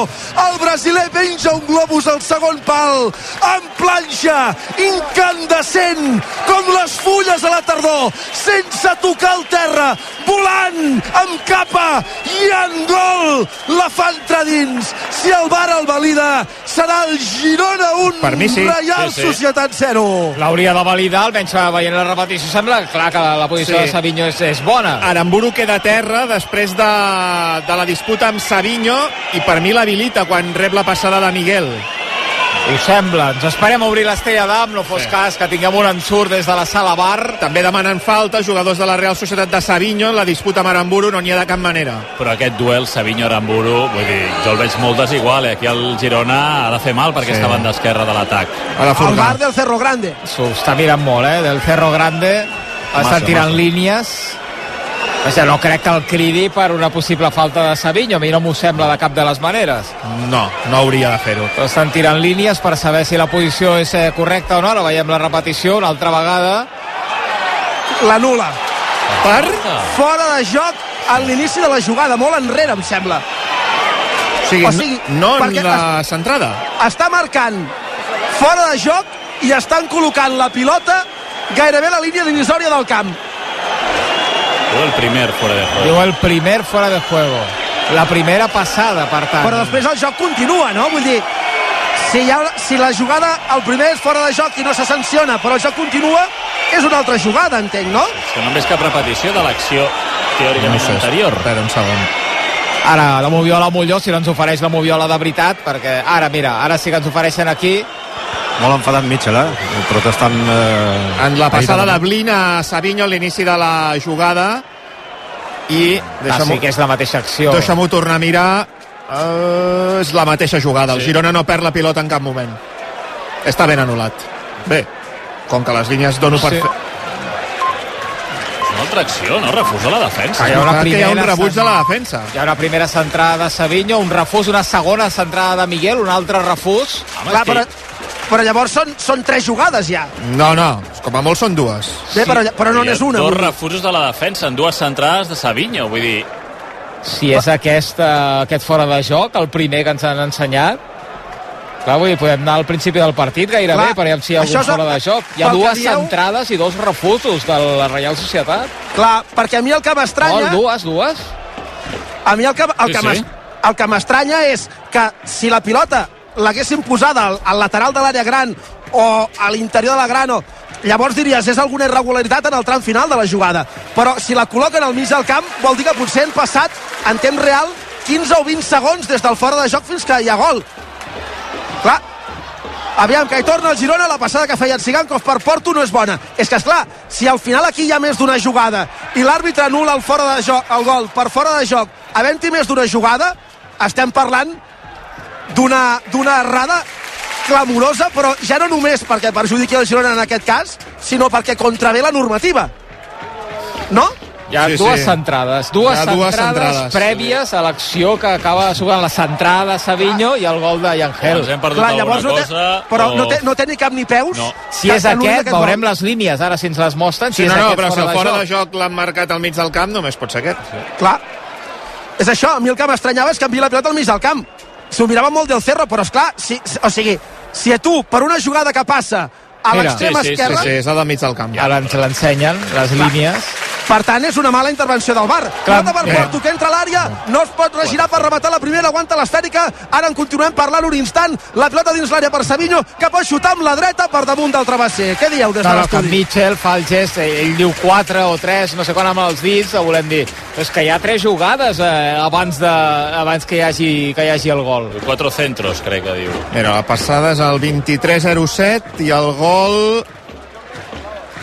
el brasiler penja un globus al segon pal, en planxa, incandescent, com les fulles a la tardor, sense tocar el terra, volant, amb capa, i en gol, la fa entrar dins. Si el bar el valida, serà el Girona 1, Per mi sí. Reial Sí. Societat 0. L'hauria de validar, almenys veient la repetició, sembla clar que la, la posició Sí. de Savinho és, és bona. Aramburu queda a terra després de, de la disputa amb Savinho i per mi l'habilita quan rep la passada de Miguel. Ho sembla. Ens esperem a obrir l'Estella d'Am, no fos sí. cas que tinguem un ensurt des de la sala bar. També demanen falta jugadors de la Real Societat de Savinho en la disputa amb Aramburu no n'hi ha de cap manera. Però aquest duel Savinho-Aramburu, vull dir, jo el veig molt desigual. Eh? Aquí el Girona ha de fer mal perquè Sí. està banda esquerra de l'atac. El bar del Cerro Grande. S'ho està mirant molt, eh? Del Cerro Grande estan Massa, tirant massa. línies. Vaja, no crec que el cridi per una possible falta de Savinho. A mi no m'ho sembla de cap de les maneres. No, no hauria de fer-ho. Però estan tirant línies per saber si la posició és eh, correcta o no. Ara veiem la repetició una altra vegada. L'anula. per... fora de joc a l'inici de la jugada, molt enrere, em sembla. O sigui, O sigui, no en perquè la centrada. Està marcant fora de joc i estan col·locant la pilota gairebé a la línia divisòria del camp. Diu el primer fora de juego. Diu el primer fora de juego. La primera passada, per tant. Però després el joc continua, no? Vull dir, si, ha, si la jugada, el primer és fora de joc i no se sanciona, però el joc continua, és una altra jugada, entenc, no? És que no és cap repetició de l'acció teòricament No sé, anterior. Espera un segon. Ara, la Moviola Molló, si no ens ofereix la Moviola de veritat, perquè ara, mira, ara sí que ens ofereixen aquí. Molt enfadat Mitchell, eh? Protestant... Eh, En la passada de ahir Blin a Savinho a l'inici de la jugada i Ah, deixa'm-ho sí que és la mateixa acció. deixa tornar a mirar uh, és la mateixa jugada el Sí. Girona no perd la pilota en cap moment està ben anul·lat bé, com que les línies dono per Sí. fer altra acció, no? Refusa la defensa. Ah, hi ha una que hi ha un primera rebuig de la defensa Hi ha una primera centrada de Savinho, un refús, una segona centrada de Miguel, un altre refús. Home, Clar, que- però, llavors són, són tres jugades ja. no, no, com a molt són dues Bé, però, però no n'és una. Dos refusos de la defensa en dues centrades de Savinho. Vull dir, Si és aquest, eh, aquest fora de joc, el primer que ens han ensenyat, clar, vull dir, podem anar al principi del partit gairebé, Clar, per veure si hi ha algun fora de joc. Hi ha dues dieu- centrades i dos refusos de la Reial Societat. Clar, perquè a mi el que Oh, m'estranya... dues, dues. A mi el que, el Sí, que sí. el que m'estranya és que si la pilota l'haguessin posada al, al lateral de l'àrea gran o a l'interior de la gran o llavors diries és alguna irregularitat en el tram final de la jugada. Però si la col·loquen al mig del camp vol dir que potser han passat en temps real 15 o 20 segons des del fora de joc fins que hi ha gol. Clar. Aviam, que hi torna el Girona, la passada que feia Tsigankov per Porto no és bona. És que, és clar, si al final aquí hi ha més d'una jugada i l'àrbitre anul·la el, fora de joc, el gol per fora de joc, havent-hi més d'una jugada, estem parlant d'una d'una errada clamorosa, però ja no només perquè perjudiqui el Girona en aquest cas, sinó perquè contravé la normativa. No? Hi ha Sí, dues sí. centrades, dues, Hi ha dues centrades, centrades. prèvies a l'acció que acaba jugant la centrada de Savinho i el gol de Yangel. ens hem perdut Clar, alguna llavors no té, cosa... però o... no, té, no té ni cap ni peus. No. Si és aquest, aquest veurem gol. les línies, ara si ens les mostren. Si Sí, no, és no, però si el fora de joc. joc l'han marcat al mig del camp, només pot ser aquest. Clar. És això, a mi el que m'estranyava és que envia la pilota al mig del camp. S'ho mirava molt del Cerro, però és clar, si, o sigui, si a tu, per una jugada que passa a l'extrema Sí, sí, sí, esquerra, Sí, és el del mig del camp. Ara ens l'ensenyen, les línies. per tant, és una mala intervenció del bar. Clar, Pilota per. Porto, que entra a l'àrea, no es pot regirar per rematar la primera, aguanta l'esfèrica, ara en continuem parlant un instant, la pilota dins l'àrea per Savinho, que pot xutar amb la dreta per damunt del travesser. Què dieu des de No, no, l'estudi? Mitchell fa el gest, ell diu 4 o 3, no sé quan amb els dits, volem dir. Però és que hi ha tres jugades eh, abans, de, abans que, hi hagi, que hi hagi el gol. Quatre centros, crec que diu. Mira, la passada és el 23-07 i el gol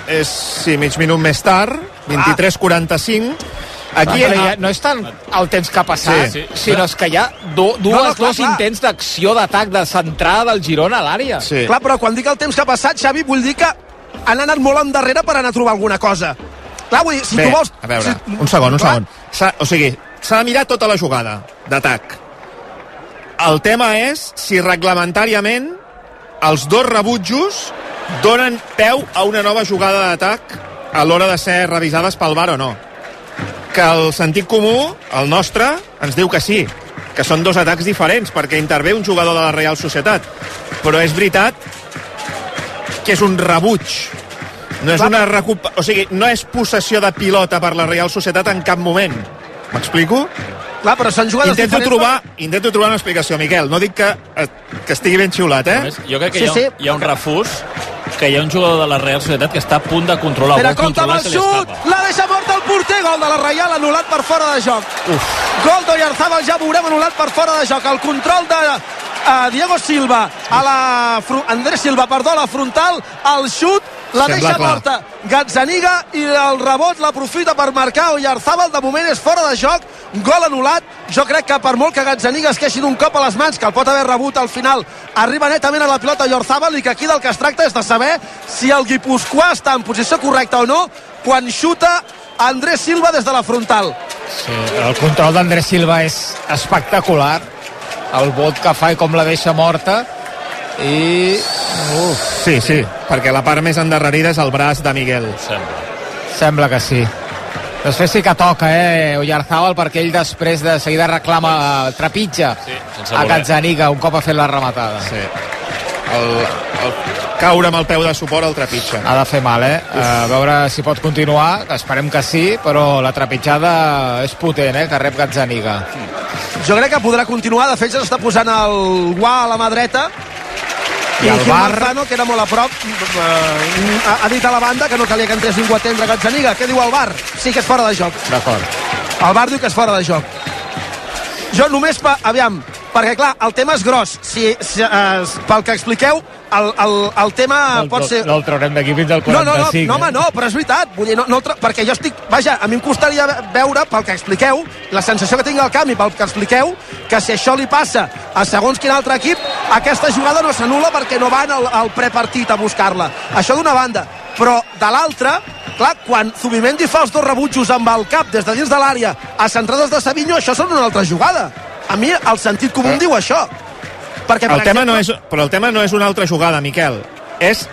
és, sí, mig minut més tard, 23-45. Aquí, Aquí, ah, ja, no és tant el temps que ha passat, Sí, sí, sinó és que hi ha do, dues, No, no, clar, dos clar. intents d'acció d'atac de centrada del Girona a l'àrea. sí. Clar, però quan dic el temps que ha passat, Xavi, vull dir que han anat molt endarrere per anar a trobar alguna cosa. Clar, vull dir, si Bé, tu vols... a veure, si... un segon, un Clar, segon. O sigui, s'ha de mirar tota la jugada d'atac. El tema és si reglamentàriament els dos rebutjos donen peu a una nova jugada d'atac a l'hora de ser revisades pel VAR o no. Que el sentit comú, el nostre, ens diu que sí, que són dos atacs diferents, perquè intervé un jugador de la Real Societat. Però és veritat que és un rebuig. No és una recup... O sigui, no és possessió de pilota per la Real Societat en cap moment. M'explico? Clar, però són jugades Intento diferents, trobar, intento trobar una explicació, Miquel. No dic que, eh, que estigui ben xiulat, eh? més, jo crec que Sí, hi, ha, sí. hi ha un refús que hi ha un jugador de la Real Societat que està a punt de controlar. Però vol compte amb controlar el xut, la deixa morta el porter, gol de la Reial, anul·lat per fora de joc. Uf. Gol d'Oyarzabal, ja veurem, anul·lat per fora de joc. El control de uh, Diego Silva, a la Andrés Silva, perdó, a la frontal, el xut, la Sembla deixa clar. morta. Gazzaniga i el rebot l'aprofita per marcar Oyarzabal, de moment és fora de joc, gol anul·lat. Jo crec que per molt que Gazzaniga es queixi d'un cop a les mans, que el pot haver rebut al final, arriba netament a la pilota Oyarzabal i que aquí del que es tracta és de saber si el Guipuscoà està en posició correcta o no quan xuta Andrés Silva des de la frontal. Sí, el control d'Andrés Silva és espectacular. El vot que fa i com la deixa morta. I... Sí, sí, perquè la part més endarrerida és el braç de Miguel. Sembla. sembla que sí. Després sí que toca, eh, Oyarzábal, perquè ell després de seguida reclama eh, trepitja sí, a. Gazzaniga un cop ha fet la rematada. Sí. El, el caure amb el peu de suport al trepitja. Ha de fer mal, eh? A veure si pot continuar, esperem que sí, però la trepitjada és potent, eh, que rep Gazzaniga. Jo crec que podrà continuar, de fet ja s'està posant el guà a la mà dreta I i el Gil VAR? Manzano, que era molt a prop, eh, ha, ha dit a la banda que no calia que entrés ningú a atendre Gazzaniga. Què diu el VAR? Sí que és fora de joc. D'acord. El VAR diu que és fora de joc. Jo només, pa, aviam, perquè clar, el tema és gros. Si, si eh, pel que expliqueu, el, el, el tema pot ser... No el traurem d'aquí fins al 45. No, no, no, no, eh? home, no, però és veritat. Vull dir, no, no, perquè jo estic... Vaja, a mi em costaria ve- veure, pel que expliqueu, la sensació que tinc al camp i pel que expliqueu, que si això li passa a segons quin altre equip, aquesta jugada no s'anula perquè no van al, al prepartit a buscar-la. Això d'una banda. Però de l'altra, clar, quan Zubimendi fa els dos rebutjos amb el cap des de dins de l'àrea a centrades de Savinho, això són una altra jugada. A mi el sentit comú em diu això. Perquè, per El tema exemple, no és, però el tema no és una altra jugada, Miquel. És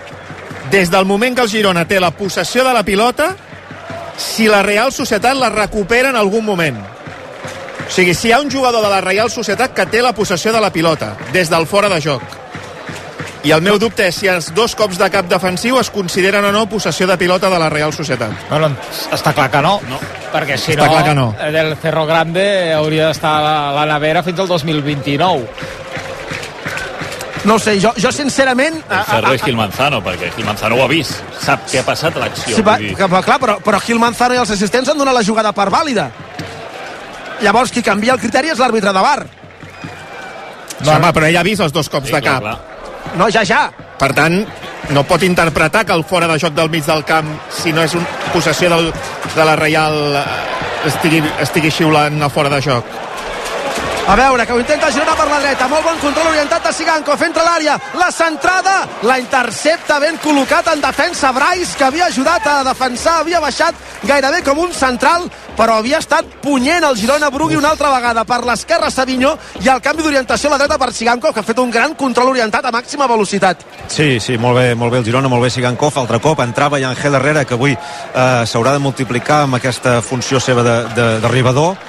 des del moment que el Girona té la possessió de la pilota, si la Real Societat la recupera en algun moment. O sigui, si hi ha un jugador de la Real Societat que té la possessió de la pilota, des del fora de joc. I el meu dubte és si els dos cops de cap defensiu es consideren o no possessió de pilota de la Real Societat. Bueno, està clar que no, no. perquè si Està no, clar que no. el Cerro Grande hauria d'estar a la, a la nevera fins al 2029. No ho sé, jo, jo sincerament... a- a- Ferro és Gil Manzano, perquè Gil Manzano ho ha vist. Sap què ha passat a l'acció. Sí, va, que, clar, però, però Gil Manzano i els assistents han donat la jugada per vàlida. Llavors, qui canvia el criteri és l'àrbitre de bar. No, home, però ell ha vist els dos cops Sí, de clar, cap. clar. No, ja, ja. Per tant, no pot interpretar que el fora de joc del mig del camp, si no és un possessió del, de la Reial, eh, estigui, estigui xiulant a fora de joc. A veure, que ho intenta Girona per la dreta. Molt bon control orientat de Sigankov. Entra a l'àrea. La centrada. La intercepta ben col·locat en defensa Brais, que havia ajudat a defensar. Havia baixat gairebé com un central, però havia estat punyent el Girona Brugui una altra vegada per l'esquerra Savinho i el canvi d'orientació a la dreta per Sigankov, que ha fet un gran control orientat a màxima velocitat. Sí, sí, molt bé, molt bé el Girona, molt bé Sigankov, altre cop entrava i Angel Herrera, que avui eh, s'haurà de multiplicar amb aquesta funció seva de- de-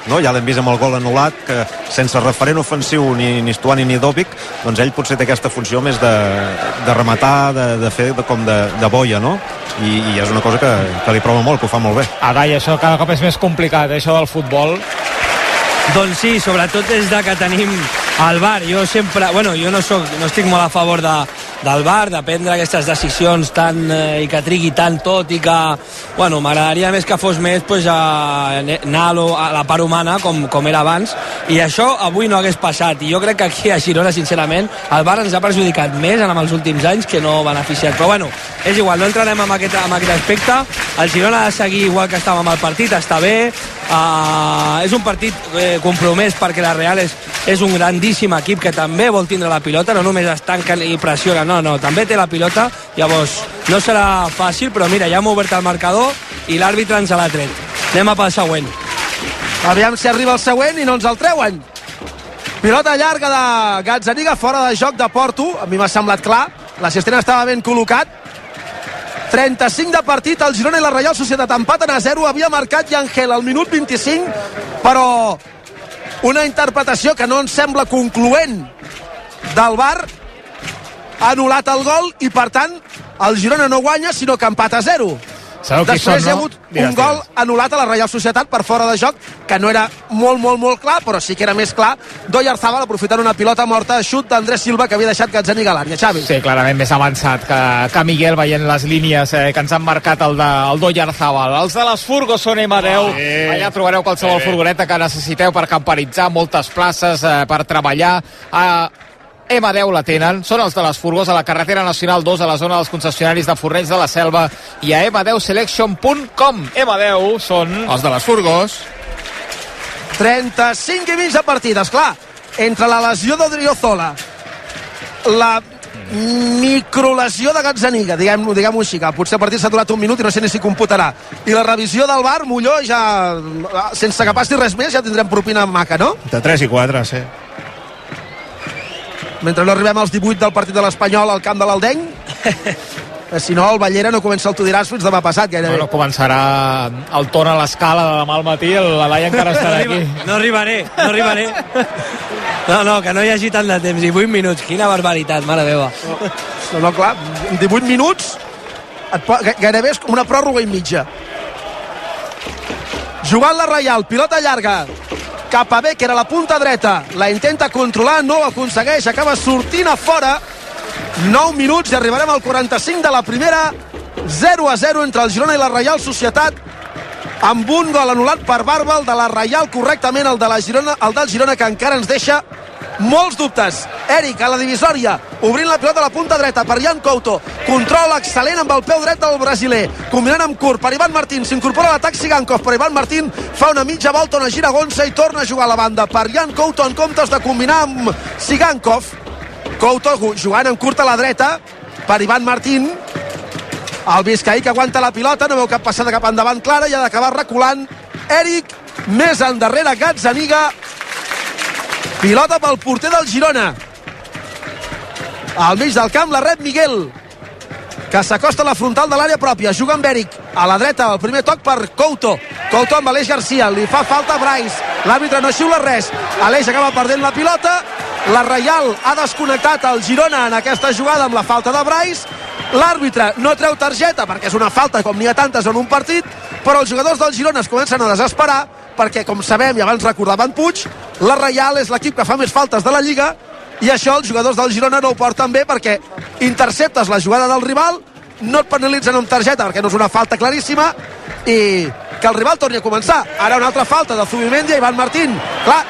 no? ja l'hem vist amb el gol anul·lat, que sense referent ofensiu ni, ni Stuani ni Dovic, doncs ell potser té aquesta funció més de, de rematar, de, de fer de, com de, de boia, no? I, i és una cosa que, que li prova molt, que ho fa molt bé. Ara, i això cada cop és més complicat, això del futbol. Doncs sí, sobretot des de que tenim el VAR. Jo sempre, bueno, jo no, soc, no estic molt a favor de, del VAR, de prendre aquestes decisions tan, eh, i que trigui tant tot i que, bueno, m'agradaria més que fos més pues, a, anar a, lo, a la part humana com, com era abans. I això avui no hagués passat. I jo crec que aquí a Girona, sincerament, el VAR ens ha perjudicat més en els últims anys que no beneficiat, però bueno, és igual, no entrarem en aquest, en aquest aspecte. El Girona ha de seguir igual que estava amb el partit, està bé. Uh, és un partit eh, compromès perquè la Real és, és un grandíssim equip que també vol tindre la pilota, no només es tanquen i pressionen, no, no, també té la pilota llavors no serà fàcil però mira, ja hem obert el marcador i l'àrbitre ens l'ha tret anem a pel següent Aviam si arriba el següent i no ens el treuen. Pilota llarga de Gazzaniga, fora de joc de Porto. A mi m'ha semblat clar. L'assistent estava ben col·locat. 35 de partit, el Girona i la Reial Societat empaten a 0. Havia marcat Yangel al minut 25, però una interpretació que no ens sembla concloent del VAR ha anul·lat el gol i, per tant, el Girona no guanya, sinó que empata a 0. Sabeu Després són, hi ha no? hagut Digues, un gol anul·lat a la Reial Societat per fora de joc, que no era molt, molt, molt clar, però sí que era més clar. Doyarzabal aprofitant una pilota morta, xut d'Andrés Silva, que havia deixat Gazzaniga a l'àrea. Xavi. Sí, clarament més avançat que, que Miguel veient les línies eh, que ens han marcat el, de, el Doyarzabal. Els de les Furgos són M10. Sí. Allà trobareu qualsevol Sí. furgoneta que necessiteu per camperitzar, moltes places eh, per treballar. Eh, M10 la tenen, són els de les furgos a la carretera nacional 2 a la zona dels concessionaris de Fornells de la Selva i a m10selection.com M10 són... Els de les furgos. 35 i mig de partit, esclar. Entre la lesió d'Odriozola, la microlesió de Gazzaniga, diguem-ho diguem així, que potser el partit s'ha aturat un minut i no sé ni si computarà. I la revisió del bar, Molló, ja, sense que passi res més, ja tindrem propina maca, no? De 3 i 4, sí. Mentre no arribem als 18 del partit de l'Espanyol al camp de l'Aldenc. *laughs* Eh, Si no, el Ballera no comença el tu diràs fins demà passat, gairebé. Bueno, començarà el torn a l'escala de demà al matí, el Laia encara estarà aquí. No arribaré, no arribaré. No, no, que no hi hagi tant de temps. 18 minuts, quina barbaritat, mare meva. No, no, clar, 18 minuts et gairebé és com una pròrroga i mitja. Jugant la Reial, pilota llarga, cap a Becker a la punta dreta, la intenta controlar, no ho aconsegueix, acaba sortint a fora, 9 minuts i arribarem al 45 de la primera, 0 a 0 entre el Girona i la Reial Societat, amb un gol anul·lat per Barba, el de la Reial correctament, el de la Girona, el del Girona que encara ens deixa molts dubtes. Eric a la divisòria, obrint la pilota a la punta dreta per Jan Couto. Control excel·lent amb el peu dret del brasiler. Combinant amb curt per Ivan Martín. S'incorpora l'atac Sigankov, però Ivan Martín fa una mitja volta, una giragonsa i torna a jugar a la banda per Jan Couto en comptes de combinar amb Sigankov. Couto jugant en curt a la dreta per Ivan Martín. El Vizcaí que aguanta la pilota, no veu cap passada cap endavant clara i ha d'acabar reculant. Eric, més endarrere Gazzaniga. Pilota pel porter del Girona. Al mig del camp la rep Miguel que s'acosta a la frontal de l'àrea pròpia. Juga amb Eric. A la dreta, el primer toc per Couto. Couto amb Aleix Garcia. Li fa falta a Bryce. L'àrbitre no xiula res. Aleix acaba perdent la pilota. La Reial ha desconnectat el Girona en aquesta jugada amb la falta de Bryce. L'àrbitre no treu targeta perquè és una falta com n'hi ha tantes en un partit, però els jugadors del Girona es comencen a desesperar perquè, com sabem, i abans recordaven Puig, la Reial és l'equip que fa més faltes de la Lliga i això els jugadors del Girona no ho porten bé perquè interceptes la jugada del rival no et penalitzen amb targeta perquè no és una falta claríssima i que el rival torni a començar ara una altra falta de Zubimendi i Ivan Martín clar,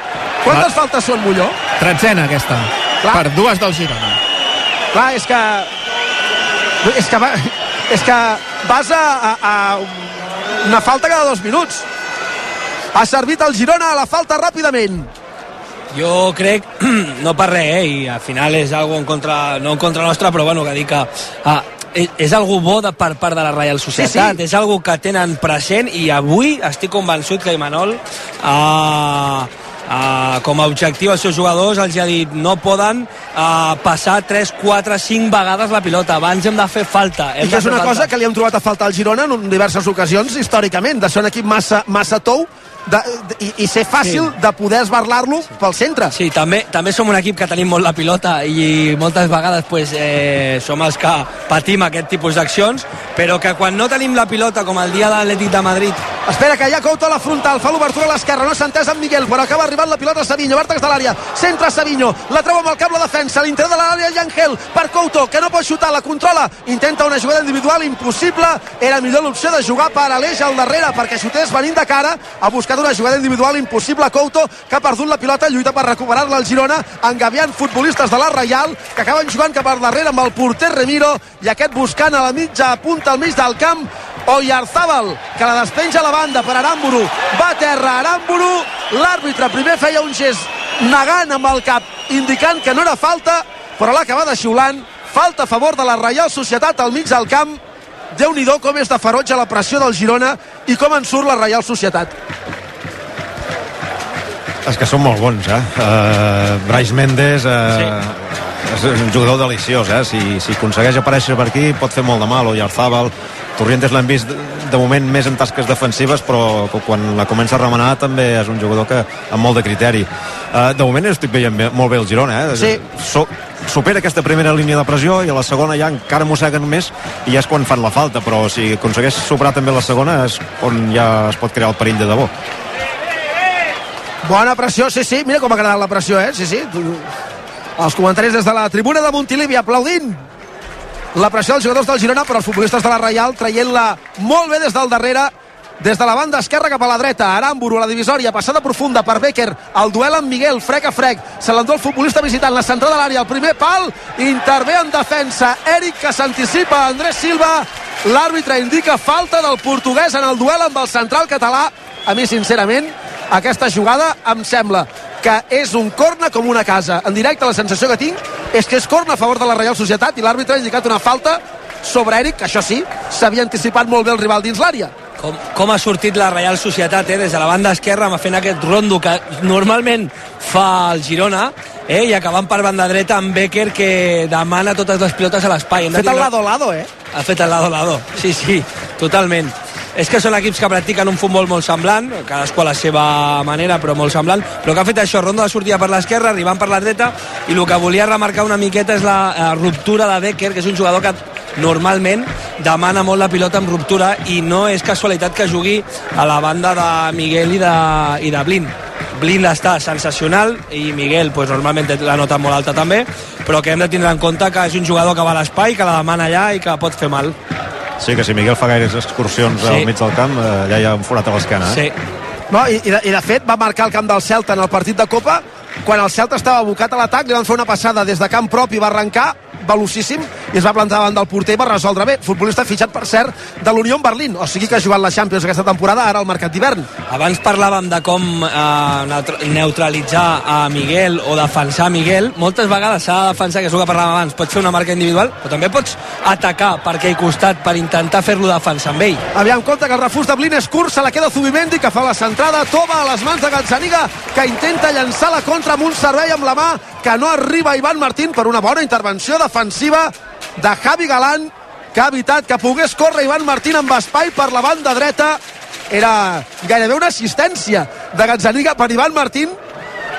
quantes Va. faltes són Molló? Tretzena aquesta, Clar. per dues del Girona. clar, és que és que, va, és que vas a, a, a una falta cada dos minuts ha servit el Girona a la falta ràpidament Jo crec, *clears throat* no per res, eh, i al final és algo en contra, no en contra nostra, però bueno, que dic que ah, és, és algo bo de, per part de la Reial Societat, Sí, sí. és algo que tenen present i avui estic convençut que Imanol ah, ah, com a objectiu als seus jugadors els ha dit no poden ah, passar 3, 4, 5 vegades la pilota, abans hem de fer falta. Hem i que és una falta. cosa que li hem trobat a faltar al Girona en diverses ocasions històricament, de ser un equip massa, massa tou de, de, i, i ser fàcil Sí. de poder esbarlar-lo pel centre Sí, també, també som un equip que tenim molt la pilota i moltes vegades pues, eh, som els que patim aquest tipus d'accions, però que quan no tenim la pilota, com el dia de l'Atlètic de Madrid, Espera, que ha Couto a la frontal, fa l'obertura a l'esquerra, no s'ha entès amb Miguel, però acaba arribant la pilota a Savinho, vèrtex de l'àrea, centra Savinho, la treu amb el cap la defensa, l'interior de l'àrea Yangel, per Couto, que no pot xutar, la controla, intenta una jugada individual impossible, era millor l'opció de jugar per Aleix al darrere, perquè xutés venint de cara, ha buscat una jugada individual impossible. Couto, que ha perdut la pilota, lluita per recuperar-la al Girona, engaviant futbolistes de la Reial, que acaben jugant cap al darrere amb el porter Remiro, i aquest buscant a la mitja punta al mig del camp, Oyarzábal, que la despenja a la banda per Aramburu, va a terra Aramburu, l'àrbitre primer feia un gest negant amb el cap, indicant que no era falta, però l'ha acabat xiulant, falta a favor de la Reial Societat al mig del camp, déu nhi com és de ferotge la pressió del Girona i com en surt la Reial Societat. És que són molt bons, eh? Uh, Brais Méndez uh, sí. és un jugador deliciós, eh? Si, si aconsegueix aparèixer per aquí pot fer molt de mal, o Yarzábal Torrientes l'hem vist de, de moment més en tasques defensives però quan la comença a remenar també és un jugador que amb molt de criteri uh, de moment estic veient bé, molt bé el Girona eh? Sí. so, supera aquesta primera línia de pressió i a la segona ja encara mosseguen més i ja és quan fan la falta però si aconsegueix superar també la segona és on ja es pot crear el perill de debò Bona pressió, sí, sí, mira com ha agradat la pressió, eh? Sí, sí. Els comentaris des de la tribuna de Montilivi aplaudint la pressió dels jugadors del Girona, però els futbolistes de la Reial traient-la molt bé des del darrere, des de la banda esquerra cap a la dreta. Aramburu a la divisòria, passada profunda per Becker, el duel amb Miguel, frec a frec, se l'endú el futbolista visitant la centrada de l'àrea, el primer pal, intervé en defensa, Eric que s'anticipa, Andrés Silva, l'àrbitre indica falta del portuguès en el duel amb el central català. A mi, sincerament, aquesta jugada em sembla que és un corna com una casa. En directe la sensació que tinc és que és corna a favor de la Reial Societat i l'àrbitre ha indicat una falta sobre Eric, que això sí, s'havia anticipat molt bé el rival dins l'àrea. com, com ha sortit la Reial Societat eh, des de la banda esquerra fent aquest rondo que normalment fa el Girona eh, i acabant per banda dreta amb Becker que demana totes les pilotes a l'espai de Fet el lado-lado, eh? ha fet el lado-lado. Sí, sí, totalment. És que són equips que practiquen un futbol molt semblant, cadascú a la seva manera, però molt semblant, però que ha fet això, ronda de sortida per l'esquerra, arribant per la dreta, i el que volia remarcar una miqueta és la eh, ruptura de Becker, que és un jugador que normalment demana molt la pilota amb ruptura i no és casualitat que jugui a la banda de Miguel i de, i de Blin. Blin està sensacional i Miguel pues, normalment la nota molt alta també, però que hem de tindre en compte que és un jugador que va a l'espai, que la demana allà i que pot fer mal. Sí, que si Miguel fa gaires excursions Sí. al mig del camp, eh, allà hi ha un forat a l'esquena. Eh? Sí. No, i, i, de, I de fet va marcar el camp del Celta en el partit de Copa quan el Celta estava abocat a l'atac li van fer una passada des de camp propi va arrencar velocíssim i es va plantar davant del porter i va resoldre bé. Futbolista fitxat, per cert, de l'Unió Berlín. O sigui que ha jugat la Champions aquesta temporada, ara al mercat d'hivern. Abans parlàvem de com eh, neutra- neutralitzar a Miguel o defensar Miguel. Moltes vegades s'ha de defensar, que és el que parlàvem abans, pots fer una marca individual, però també pots atacar per aquell costat per intentar fer-lo defensar amb ell. Aviam, compte que el refús de Blin és curt, se la queda Zubimendi, que fa la centrada, toma a les mans de Gazzaniga, que intenta llançar la contra amb un servei amb la mà, que no arriba Ivan Martín per una bona intervenció defensiva de Javi Galán, que ha evitat que pogués córrer Ivan Martín amb espai per la banda dreta. Era gairebé una assistència de Gazzaniga per Ivan Martín,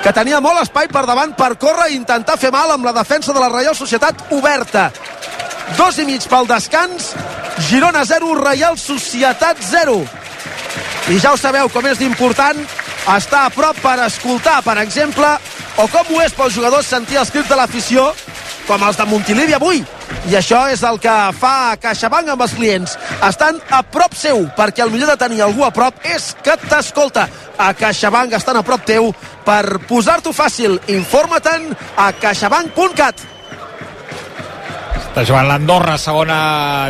que tenia molt espai per davant per córrer i intentar fer mal amb la defensa de la Reial Societat oberta. Dos i mig pel descans, Girona 0, Reial Societat 0. I ja ho sabeu com és d'important estar a prop per escoltar, per exemple, o com ho és pels jugadors sentir els crits de l'afició, com els de Montilivi avui. I això és el que fa CaixaBank amb els clients. Estan a prop seu, perquè el millor de tenir algú a prop és que t'escolta. A CaixaBank estan a prop teu per posar-t'ho fàcil. Informa-te'n a caixabank.cat. Està jugant l'Andorra, segona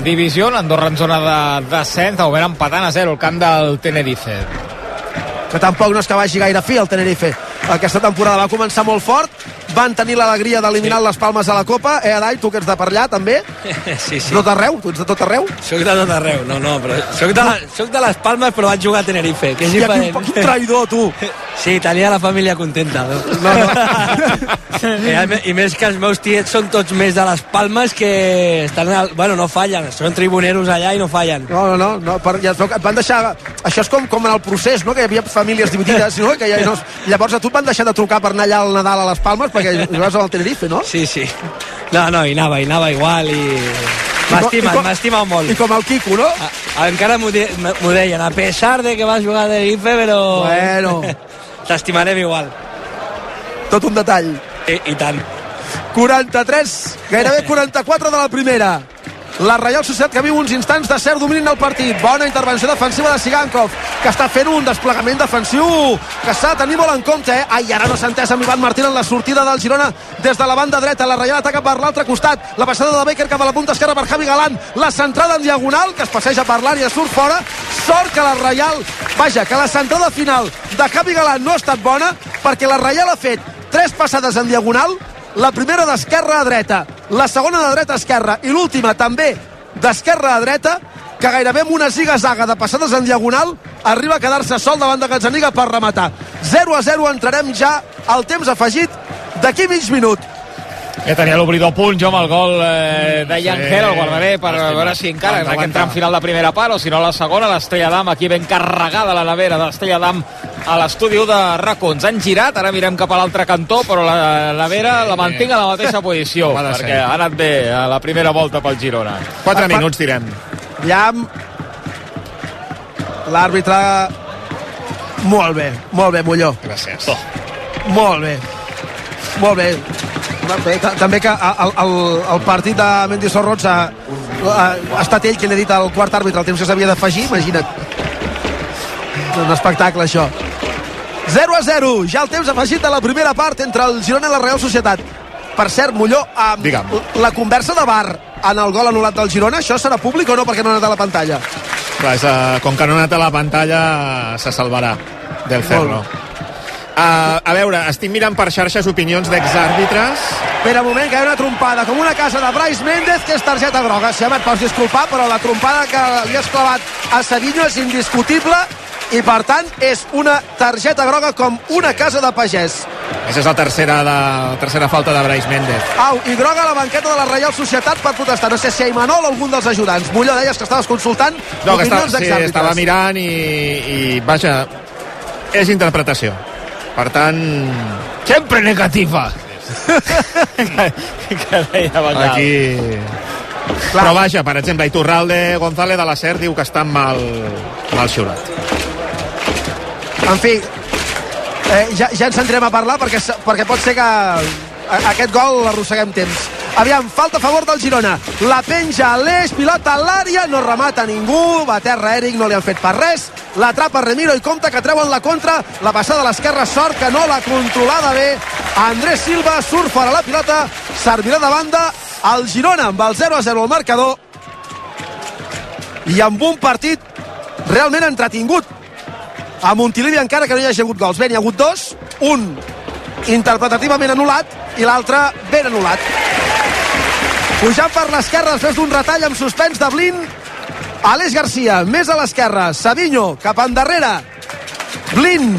divisió, l'Andorra en zona de descens, de moment empatant a 0 el camp del Tenerife. que tampoc no és que vagi gaire fi el Tenerife. Aquesta temporada va començar molt fort, van tenir l'alegria d'eliminar sí. les palmes a la Copa. Eh, Adai, tu que ets de per allà, també? *laughs* Sí, sí. Tot arreu? Tu ets de tot arreu? Soc de tot arreu, no, no, però soc de, la, soc de les Palmes però vaig jugar a Tenerife, que és Hòstia, quin, diferent. quin traïdor, tu! *laughs* Sí, tenia la família contenta. No? No, *laughs* I, a me- I més que els meus tiets són tots més de les Palmes que estan... Al, bueno, no fallen, són tribuneros allà i no fallen. No, no, no, no per, ja et van deixar... Això és com, com en el procés, no?, que hi havia famílies dividides, no?, que ja no... Llavors a tu et van deixar de trucar per anar allà al Nadal a les Palmes perquè jugaves al Tenerife, no? Sí, sí. No, no, i anava, i anava igual i... M'estimen, com- m'estimen molt. I com el Quico, no? A, encara m'ho de- deien, a pesar de que vas jugar a Tenerife, però... Bueno. *laughs* T'estimarem igual. Tot un detall. I, I tant. 43, gairebé 44 de la primera. La Reial Societat que viu uns instants de cert domini en el partit. Bona intervenció defensiva de Sigankov, que està fent un desplegament defensiu que s'ha de tenir molt en compte. Eh? Ai, ara no s'ha entès amb Ivan Martín en la sortida del Girona des de la banda dreta. La Reial ataca per l'altre costat. La passada de Baker cap a la punta esquerra per Javi Galán. La centrada en diagonal, que es passeja per l'àrea, surt fora. Sort que la Reial... Vaja, que la centrada final de Javi Galán no ha estat bona, perquè la Reial ha fet tres passades en diagonal, la primera d'esquerra a dreta, la segona de dreta a esquerra i l'última també d'esquerra a dreta, que gairebé amb una ziga-zaga de passades en diagonal arriba a quedar-se sol davant de Gazzaniga per rematar. 0 a 0 entrarem ja al temps afegit d'aquí mig minut. Ja tenia l'obridor a punt, jo, amb el gol eh, de Jan Sí. sí. el guardaré per Llàstima. veure si encara en aquest tram final de primera part o si no la segona, l'Estrella d'Am aquí ben carregada la nevera de l'Estrella d'Am a l'estudi de RACO. Ens han girat, ara mirem cap a l'altre cantó, però la nevera la mantinc a la mateixa posició, Ha de ser. perquè ha anat bé a la primera volta pel Girona. 4 Pa- pa- minuts, direm. Llam. L'àrbitre... Molt bé, molt bé, Molló. Gràcies. Molt bé. Molt bé. Bé ta- també que el, el, el partit de Mendy Sorrots ha, ha, ha estat ell qui li ha dit al quart àrbitre el temps que s'havia d'afegir, imagina't. Un espectacle, això. 0 a 0, ja el temps afegit de la primera part entre el Girona i la Real Societat. Per cert, Molló, amb Digue'm. la conversa de bar en el gol anul·lat del Girona, això serà públic o no perquè no ha anat a la pantalla? Clar, és, uh, com que no ha anat a la pantalla, se salvarà del Cerro. Uh, a veure, estic mirant per xarxes opinions d'exàrbitres. Espera un moment, que hi ha una trompada, com una casa de Brais Méndez, que és targeta groga. Si et pots disculpar, però la trompada que li has clavat a Savinho és indiscutible i per tant és una targeta groga com una casa de pagès. Aquesta és la tercera, de, la tercera falta de Brais Méndez. Au, i groga a la banqueta de la Reial Societat per protestar. No sé si a Imanol o algun dels ajudants. Molló, deies que estaves consultant No, que opinions sí, d'exàrbitres. estava mirant i, i, vaja, és interpretació. Per tant... Sempre negativa. *laughs* Aquí... Però vaja, per exemple, Iturralde González de la SER diu que està mal, mal xiulat. En fi, eh, ja, ja ens entrem a parlar perquè, perquè pot ser que aquest gol l'arrosseguem temps. Aviam, falta a favor del Girona. La penja a l'eix, pilota a l'àrea, no remata ningú, va a terra Eric, no li han fet per res. L'atrapa Remiro i compta que treuen la contra. La passada a l'esquerra, sort que no l'ha controlada bé. Andrés Silva surt fora la pilota, servirà de banda al Girona amb el 0 a 0 al marcador i amb un partit realment entretingut a Montilivi encara que no hi hagi hagut gols. Bé, n'hi ha hagut dos, un interpretativament anul·lat i l'altre ben anul·lat. Pujant per l'esquerra després d'un retall amb suspens de Blin, Aleix Garcia, més a l'esquerra, Savinho, cap endarrere, Blin,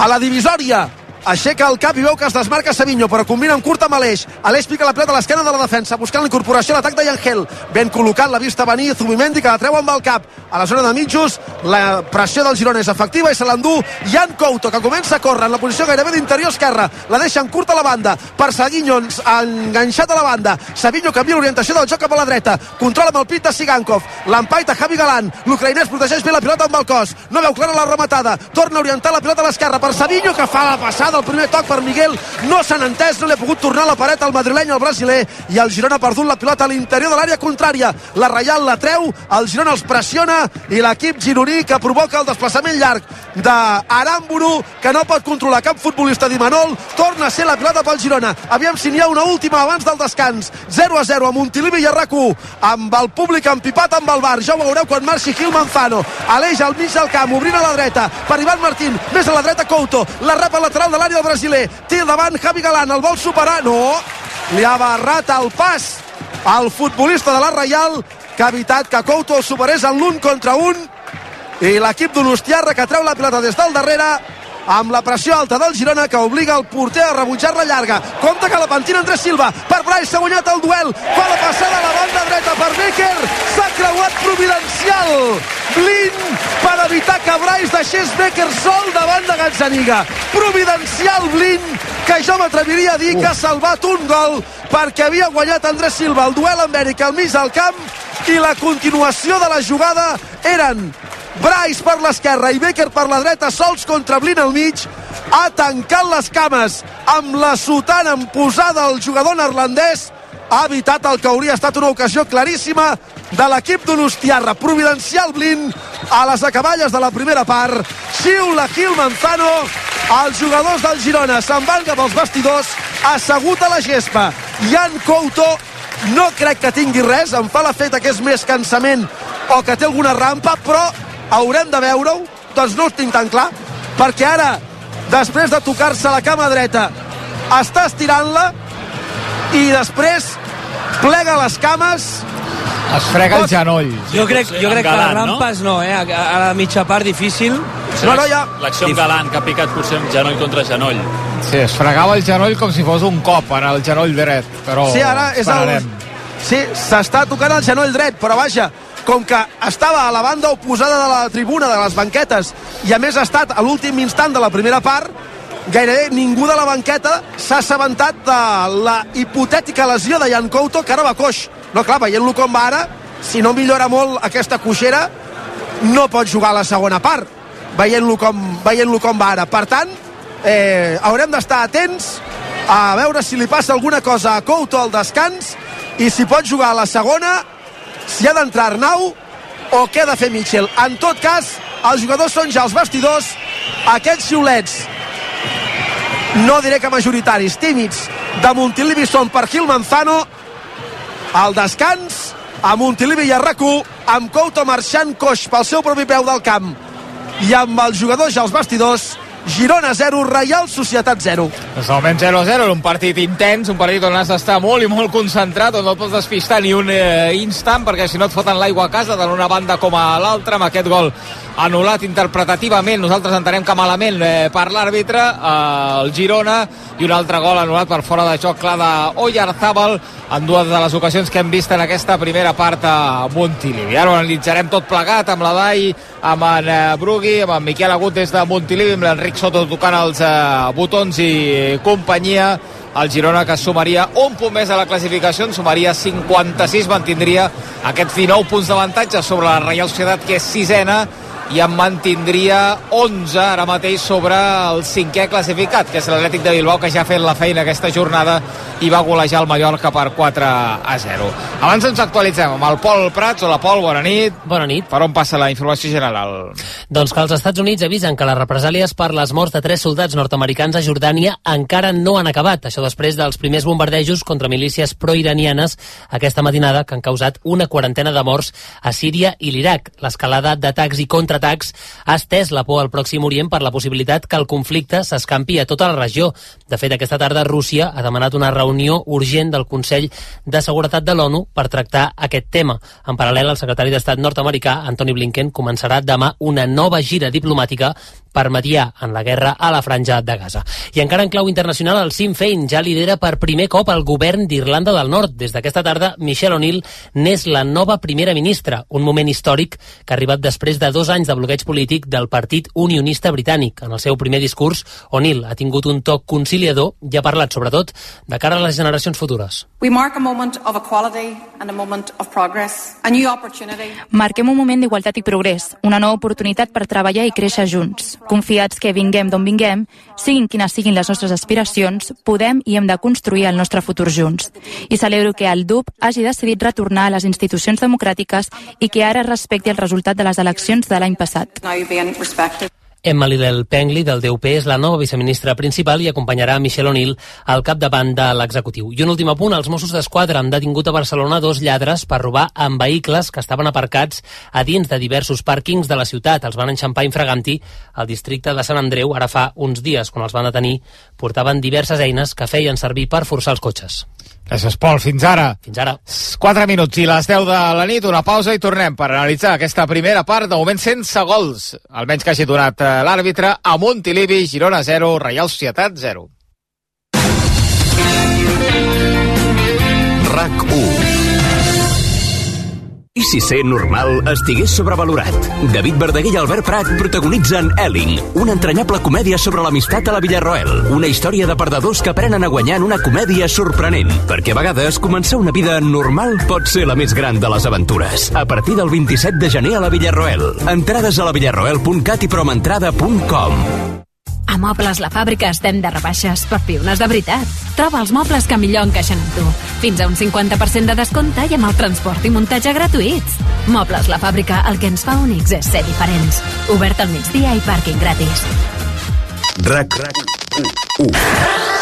a la divisòria, aixeca el cap i veu que es desmarca Savinho, però combina amb curt amb Aleix. Aleix pica la pilota a l'esquena de la defensa, buscant la incorporació a l'atac de Yangel. Ben col·locat, la vista venir, Zubimendi que la treu amb el cap. A la zona de mitjos, la pressió del Girona és efectiva i se l'endú Jan Couto, que comença a córrer en la posició gairebé d'interior esquerra. La deixa en curt a la banda, per Saguinho enganxat a la banda. Savinho canvia l'orientació del joc cap a la dreta. Controla amb el pit de Sigankov. L'empaita Javi Galán. L'ucraïnès protegeix bé la pilota amb el cos. No veu clara la rematada. Torna a orientar la pilota a l'esquerra per Savinho, que fa la passada. El primer toc per Miguel. No s'han entès, no li ha pogut tornar la paret al madrileny, al brasiler. I el Girona ha perdut la pilota a l'interior de l'àrea contrària. La Reial la treu, el Girona els pressiona i l'equip gironí que provoca el desplaçament llarg d'Aramburu, que no pot controlar cap futbolista d'Imanol, torna a ser la pilota pel Girona. Aviam si n'hi ha una última abans del descans. 0 a 0 a Montilivi i a rac amb el públic empipat amb el bar. Ja ho veureu quan marxi Gil Manzano. Aleix al mig del camp, obrint a la dreta per Ivan Martín, més a la dreta Couto, la rapa lateral de l'àrea del brasiler. Té davant Javi Galán, el vol superar, no, li ha barrat el pas al futbolista de la Reial que ha evitat que Couto el superés en l'un contra un i l'equip d'Unostiarra que treu la pilota des del darrere amb la pressió alta del Girona que obliga el porter a rebutjar-la llarga. Compte que la pentina Andrés Silva per Brais s'ha guanyat el duel. Fa la passada a la banda dreta per Becker. S'ha creuat providencial. Blin per evitar que Brais deixés Becker sol davant de Gazzaniga. Providencial Blin que jo m'atreviria a dir que ha salvat un gol perquè havia guanyat Andrés Silva el duel amb Eric al mig del camp i la continuació de la jugada eren Brais per l'esquerra i Becker per la dreta, sols contra Blin al mig, ha tancat les cames amb la sotana posada el jugador neerlandès, ha evitat el que hauria estat una ocasió claríssima de l'equip d'Unostiarra. Providencial Blin a les acaballes de la primera part. Xiula Gil Manzano, els jugadors del Girona se'n van cap als vestidors, assegut a la gespa. Jan Couto no crec que tingui res, em fa l'efecte que és més cansament o que té alguna rampa, però haurem de veure-ho, doncs no ho tinc tan clar, perquè ara, després de tocar-se la cama dreta, està estirant-la i després plega les cames Es frega el genoll. Jo crec, jo crec que Galant, les rampes no, eh? A, a la mitja part difícil. No, no, ja... L'acció amb Galant, que ha picat potser amb genoll contra genoll. Sí, es fregava el genoll com si fos un cop en el genoll dret, però Sí, ara és el... Sí, s'està tocant el genoll dret, però vaja, com que estava a la banda oposada de la tribuna, de les banquetes, i a més ha estat a l'últim instant de la primera part, gairebé ningú de la banqueta s'ha assabentat de la hipotètica lesió de Jan Couto, que ara va coix. No, clar, veient-lo com va ara, si no millora molt aquesta coixera, no pot jugar a la segona part, veient-lo com, veient com va ara. Per tant, eh, haurem d'estar atents a veure si li passa alguna cosa a Couto al descans i si pot jugar a la segona, si ha d'entrar Arnau o què ha de fer Mitchell. En tot cas, els jugadors són ja els vestidors, aquests xiulets no diré que majoritaris, tímids, de Montilivi són per Gil Manzano, al descans, a Montilivi i a rac amb Couto marxant coix pel seu propi peu del camp. I amb els jugadors ja als vestidors Girona 0, Reial Societat 0. Doncs de moment 0-0, un partit intens, un partit on has d'estar molt i molt concentrat, on no pots despistar ni un eh, instant, perquè si no et foten l'aigua a casa, tant una banda com a l'altra, amb aquest gol anul·lat interpretativament, nosaltres entenem que malament eh, per l'àrbitre, eh, el Girona, i un altre gol anul·lat per fora de joc clar d'Oyarzábal en dues de les ocasions que hem vist en aquesta primera part a Montilivi. Ara ho analitzarem tot plegat amb la Dai, amb en eh, Brugui, amb en Miquel Agut des de Montilivi, amb l'Enric Soto tocant els eh, botons i companyia. El Girona que sumaria un punt més a la classificació, en sumaria 56, mantindria aquests 19 punts d'avantatge sobre la Reial Societat, que és sisena, i en mantindria 11 ara mateix sobre el cinquè classificat, que és l'Atlètic de Bilbao, que ja ha fet la feina aquesta jornada i va golejar el Mallorca per 4 a 0. Abans ens actualitzem amb el Pol Prats. Hola, Pol, bona nit. Bona nit. Per on passa la informació general? Doncs que els Estats Units avisen que les represàlies per les morts de tres soldats nord-americans a Jordània encara no han acabat. Això després dels primers bombardejos contra milícies proiranianes aquesta matinada que han causat una quarantena de morts a Síria i l'Iraq. L'escalada d'atacs i contraatacs ha estès la por al Pròxim Orient per la possibilitat que el conflicte s'escampi a tota la regió. De fet, aquesta tarda Rússia ha demanat una reunió urgent del Consell de Seguretat de l'ONU per tractar aquest tema. En paral·lel, el secretari d'Estat nord-americà, Antony Blinken, començarà demà una nova gira diplomàtica per mediar en la guerra a la franja de Gaza. I encara en clau internacional, el Sinn Féin ja lidera per primer cop el govern d'Irlanda del Nord. Des d'aquesta tarda, Michelle O'Neill n'és la nova primera ministra, un moment històric que ha arribat després de dos anys de bloqueig polític del Partit Unionista Britànic. En el seu primer discurs, O'Neill ha tingut un toc conciliador i ha parlat, sobretot, de cara a les generacions futures. We mark a moment of equality and a moment of progress, a new opportunity. Marquem un moment d'igualtat i progrés, una nova oportunitat per treballar i créixer junts. Confiats que vinguem d'on vinguem, siguin quines siguin les nostres aspiracions, podem i hem de construir el nostre futur junts. I celebro que el DUP hagi decidit retornar a les institucions democràtiques i que ara respecti el resultat de les eleccions de l'any passat. Emma Lidl Pengli, del DUP, és la nova viceministra principal i acompanyarà Michel O'Neill al capdavant de l'executiu. I un últim apunt, els Mossos d'Esquadra han detingut a Barcelona dos lladres per robar amb vehicles que estaven aparcats a dins de diversos pàrquings de la ciutat. Els van enxampar infraganti al districte de Sant Andreu ara fa uns dies, quan els van detenir, portaven diverses eines que feien servir per forçar els cotxes. Gràcies, Pol. Fins ara. Fins ara. 4 minuts i les 10 de la nit, una pausa i tornem per analitzar aquesta primera part, de moment sense gols, almenys que hagi donat eh, l'àrbitre, a Montilivi, Girona 0, Reial Societat 0. RAC 1 i si ser normal estigués sobrevalorat? David Verdaguer i Albert Prat protagonitzen Elling, una entranyable comèdia sobre l'amistat a la Villarroel. Una història de perdedors que aprenen a guanyar en una comèdia sorprenent. Perquè a vegades començar una vida normal pot ser la més gran de les aventures. A partir del 27 de gener a la Villarroel. Entrades a la villarroel.cat i promentrada.com. A Mobles La Fàbrica estem de rebaixes per piones de veritat. Troba els mobles que millor encaixen amb tu. Fins a un 50% de descompte i amb el transport i muntatge gratuïts. Mobles La Fàbrica, el que ens fa únics és ser diferents. Obert al migdia i pàrquing gratis. RAC 1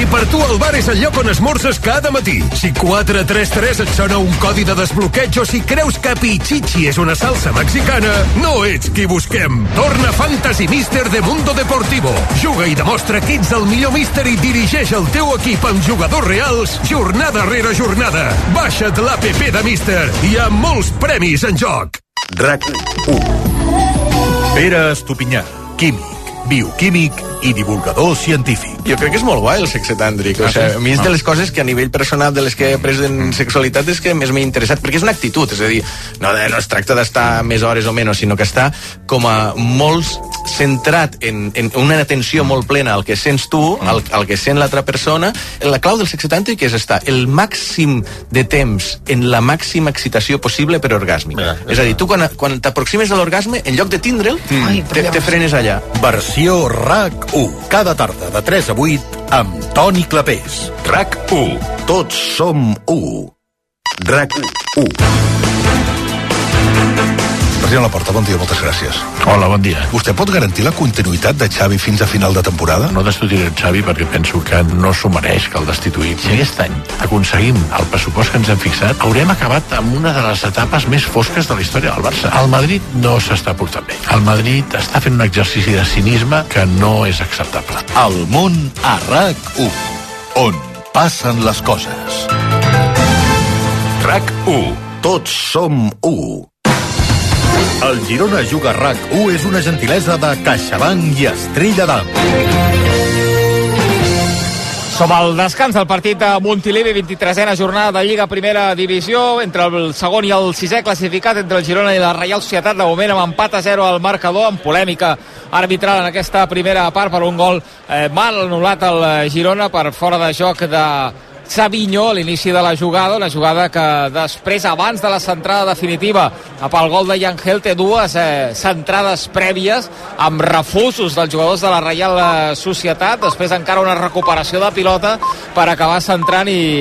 Si per tu el bar és el lloc on esmorzes cada matí, si 433 et sona un codi de desbloqueig o si creus que Pichichi és una salsa mexicana, no ets qui busquem. Torna Fantasy Mister de Mundo Deportivo. Juga i demostra que ets el millor míster i dirigeix el teu equip amb jugadors reals jornada rere jornada. Baixa't l'APP de Mister. Hi ha molts premis en joc. RAC 1 Pere Estupinyà, químic, bioquímic i divulgador científic. Jo crec que és molt guai el sexe tàndric. O Ah, sigui, sí? a mi és de Ah. les coses que a nivell personal de les que he après en sexualitat és que més m'he interessat, perquè és una actitud, és a dir, no, no es tracta d'estar més hores o menys, sinó que està com a molts centrat en, en una atenció molt plena al que sents tu, al, al que sent l'altra persona. La clau del sexe tàntric és estar el màxim de temps en la màxima excitació possible per orgàsmica. és a dir, tu quan, quan t'aproximes a l'orgasme, en lloc de tindre'l, Ai, te, te frenes allà. Versió RAC 1. Cada tarda de 3 a 8 amb Toni Clapés. RAC 1. Tots som 1. RAC 1. President Laporta, bon dia, moltes gràcies. Hola, bon dia. Vostè pot garantir la continuïtat de Xavi fins a final de temporada? No destituiré en Xavi perquè penso que no s'ho mereix que el destituïm. Si aquest any aconseguim el pressupost que ens hem fixat, haurem acabat amb una de les etapes més fosques de la història del Barça. El Madrid no s'està portant bé. El Madrid està fent un exercici de cinisme que no és acceptable. El món a RAC 1. On passen les coses. RAC 1. Tots som 1. El Girona Juga RAC1 és una gentilesa de CaixaBank i Estrella d'Am. Som al descans del partit de Montilivi, 23a jornada de Lliga Primera Divisió, entre el segon i el sisè classificat, entre el Girona i la Reial Societat, de moment amb empat a 0 al marcador, amb polèmica arbitral en aquesta primera part per un gol eh, mal anul·lat al Girona per fora de joc de Savinho a l'inici de la jugada, una jugada que després, abans de la centrada definitiva al gol de Yangel, té dues eh, centrades prèvies amb refusos dels jugadors de la Reial Societat, després encara una recuperació de pilota per acabar centrant i